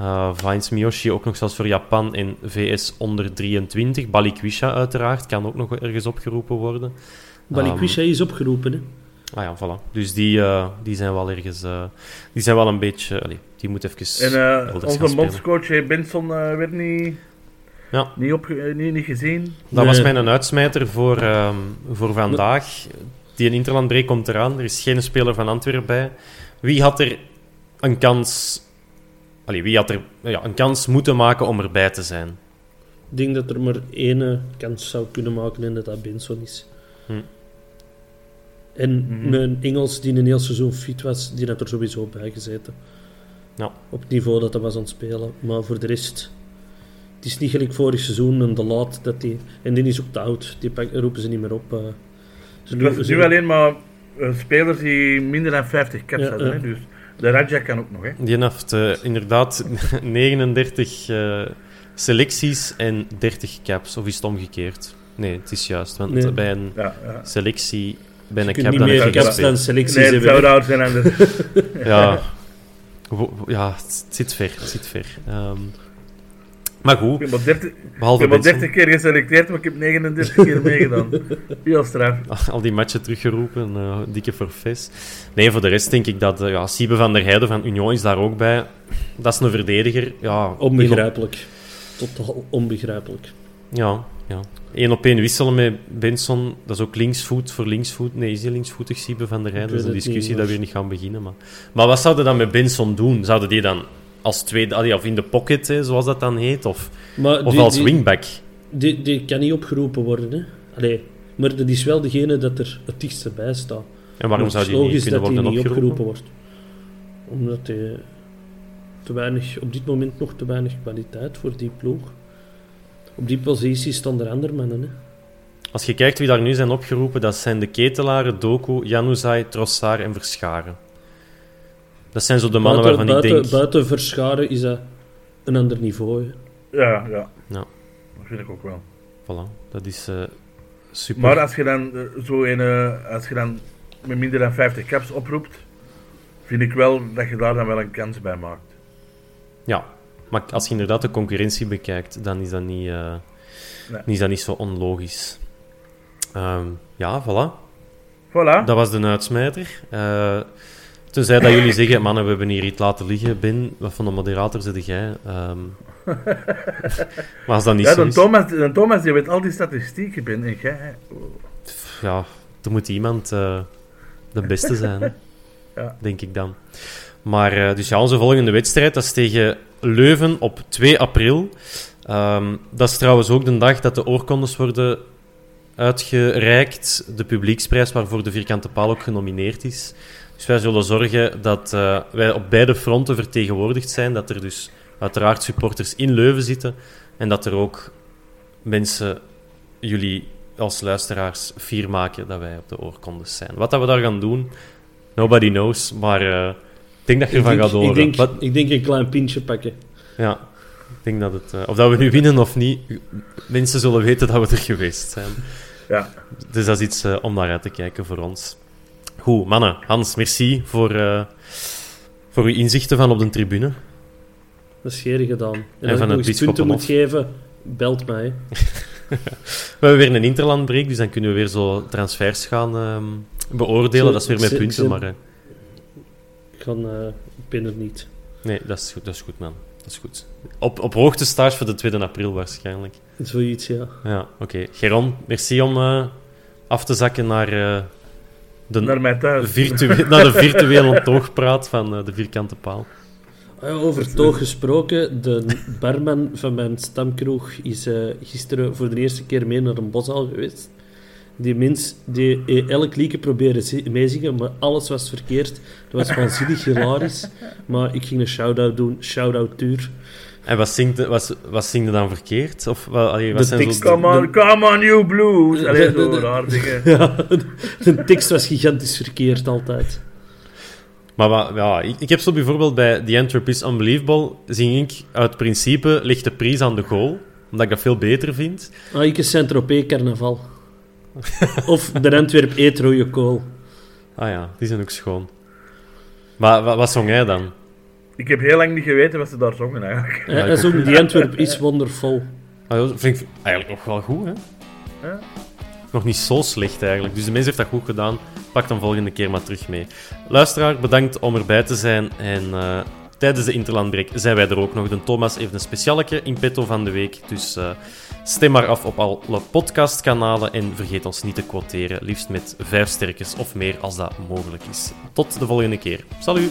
Uh, Vines Miyoshi ook nog zelfs voor Japan en VS onder 23. Balikwisha uiteraard, kan ook nog ergens opgeroepen worden. Balikwisha is opgeroepen, hè. Ah ja, voilà. Dus die, eh, die zijn wel ergens... eh, die zijn wel een beetje... allee, die moet even En eh, onze bondscoach eh, Benson werd niet, Ja. niet, opge- eh, niet, niet gezien. Dat was Nee. mijn uitsmijter voor, ehm, voor vandaag. Die een Interlandbreak komt eraan. Er is geen speler van Antwerpen bij. Wie had er een kans... Allee, wie had er ja, een kans moeten maken om erbij te zijn? Ik denk dat er maar één eh, kans zou kunnen maken en dat dat Benson is. Hm. En Mhm. een Engels die een heel seizoen fit was, die had er sowieso bij gezeten. Ja. Op het niveau dat hij was aan het spelen. Maar voor de rest... Het is niet gelijk vorig seizoen en de laat dat die... En die is ook te oud. Die roepen ze niet meer op. eh. ze Het doen- ze- nu alleen maar eh, spelers die minder dan 50 caps Ja, hadden. ja. Hè? Dus de Raja kan ook nog. Hè? Die heeft eh, inderdaad 39 eh, selecties en 30 caps. Of is het omgekeerd? Nee, het is juist. Want Nee. bij een Ja, ja. selectie, bij een cap niet dan meer caps dan selecties Nee, het hebben. zou zijn anders. Ja, ja het zit ver. Het zit ver. Ehm, maar Ik goed, heb maar 30, ik heb maar Benson. 30 keer geselecteerd, maar ik heb 39 keer meegedaan. Heel straf. al die matchen teruggeroepen, eh, dikke forfaits. Nee, voor de rest denk ik dat uh, ja, Siebe van der Heijden van Union is daar ook bij. Dat is een verdediger. Ja, Onbegrijpelijk. Totaal onbegrijpelijk. Ja, ja. Eén op één wisselen met Benson, dat is ook linksvoet voor linksvoet. Nee, is hij linksvoetig, Siebe van der Heijden? Dat is een discussie niet, dat we niet gaan beginnen. Maar, maar wat zouden dan met Benson doen? Zouden die dan als tweede, allee, of in de pocket, hè, zoals dat dan heet, of, Maar of die, als die, wingback? Die, die kan niet opgeroepen worden. Hè? Allee, maar dat is wel degene dat er het dichtste bij staat. En waarom zou die niet logisch kunnen dat die worden niet opgeroepen? wordt. Omdat hij te weinig, op dit moment nog te weinig kwaliteit voor die ploeg. Op die positie staan er andere mannen. Hè? Als je kijkt wie daar nu zijn opgeroepen, dat zijn de Ketelaren, Doku, Januzaj, Trossard en Verscharen. Dat zijn zo de mannen buiten, waarvan buiten, ik denk... buiten verscharen is dat een ander niveau. Hè? Ja, ja. Ja. Dat vind ik ook wel. Voilà. Dat is eh, super. Maar als je dan eh, zo een, eh, als je dan met minder dan 50 caps oproept, vind ik wel dat je daar dan wel een kans bij maakt. Ja, maar als je inderdaad de concurrentie bekijkt, dan is dat niet, eh, Nee. is dat niet zo onlogisch. Ehm, ja, voilà. Voilà. Dat was de uitsmijter. Tenzij dat jullie zeggen, mannen, we hebben hier iets laten liggen. Ben, wat van de moderator zit jij? Ehm, maar als dat niet ja, zo dan is... Thomas, dan Thomas die weet al die statistieken ben en jij. Ja, er moet iemand eh, de beste zijn. Ja. denk ik dan. Maar eh, dus ja, onze volgende wedstrijd, dat is tegen Leuven op 2 april. Ehm, dat is trouwens ook de dag dat de oorkondes worden uitgereikt. De publieksprijs waarvoor de Vierkante Paal ook genomineerd is. Dus wij zullen zorgen dat eh, wij op beide fronten vertegenwoordigd zijn. Dat er dus uiteraard supporters in Leuven zitten. En dat er ook mensen, jullie als luisteraars, fier maken dat wij op de oorkondes zijn. Wat dat we daar gaan doen, nobody knows. Maar eh, ik denk dat je ervan gaat horen. ik, denk, Wat- ik denk een klein pintje pakken. ja, ik denk dat het... eh, of dat we nu winnen of niet, mensen zullen weten dat we er geweest zijn. Ja. Dus dat is iets om naar uit te kijken voor ons. Goed, mannen. Hans, merci voor, eh, voor uw inzichten van op de tribune. Dat is gedaan. En, En als van ik het nog eens punten moet geven, belt mij. We hebben weer een interlandbreak, dus dan kunnen we weer zo transfers gaan ehm, beoordelen. Zo, dat is weer met ze- punten, maar... eh, Ik, kan, eh, ik ben er niet. nee, dat is goed, dat is goed, man. Dat is goed. Op, op hoogtestage voor de 2 april waarschijnlijk. Zoiets, ja. Ja, oké. Geron, merci om af te zakken naar, de, Naar mij thuis. virtue- naar de virtuele toogpraat van eh, de vierkante paal. Ah Over toog gesproken, de barman van mijn stamkroeg is eh, gisteren voor de eerste keer mee naar een bosal geweest. Die mens die eh, elk liedje probeerde zi- meezingen, maar alles was verkeerd. Dat was waanzinnig hilarisch. Maar ik ging een shout-out doen. Shout-out Tuur. En wat zingt, wat, wat zingt er dan verkeerd? Of wat, allee, wat De zijn tekst- zo... Come on, come on, you blues. Allee, De- de- zo de- raar dingen. Ja, de tekst was gigantisch verkeerd altijd. Maar wat, ja, ik, ik heb zo bijvoorbeeld bij The is Unbelievable, zing ik uit principe ligt de prijs aan de goal, omdat ik dat veel beter vind. Ah, ik is Saint-Tropez carnaval. of de Antwerp eet rode kool. Ah ja, die zijn ook schoon. Maar wat, wat zong hij dan? Ik heb heel lang niet geweten wat ze daar zongen eigenlijk. Eh, en zo, die Antwerp is wondervol. Ah, dat vind ik eigenlijk nog wel goed, hè? Ja. Nog niet zo slecht eigenlijk. Dus de mens heeft dat goed gedaan. Pak dan volgende keer maar terug mee. Luisteraar, bedankt om erbij te zijn. En eh, tijdens de Interlandbreak zijn wij er ook nog. De Thomas heeft een specialeke in petto van de week. Dus eh, stem maar af op alle podcastkanalen. En vergeet ons niet te quoteren. Liefst met vijf sterkens of meer als dat mogelijk is. Tot de volgende keer. Salut!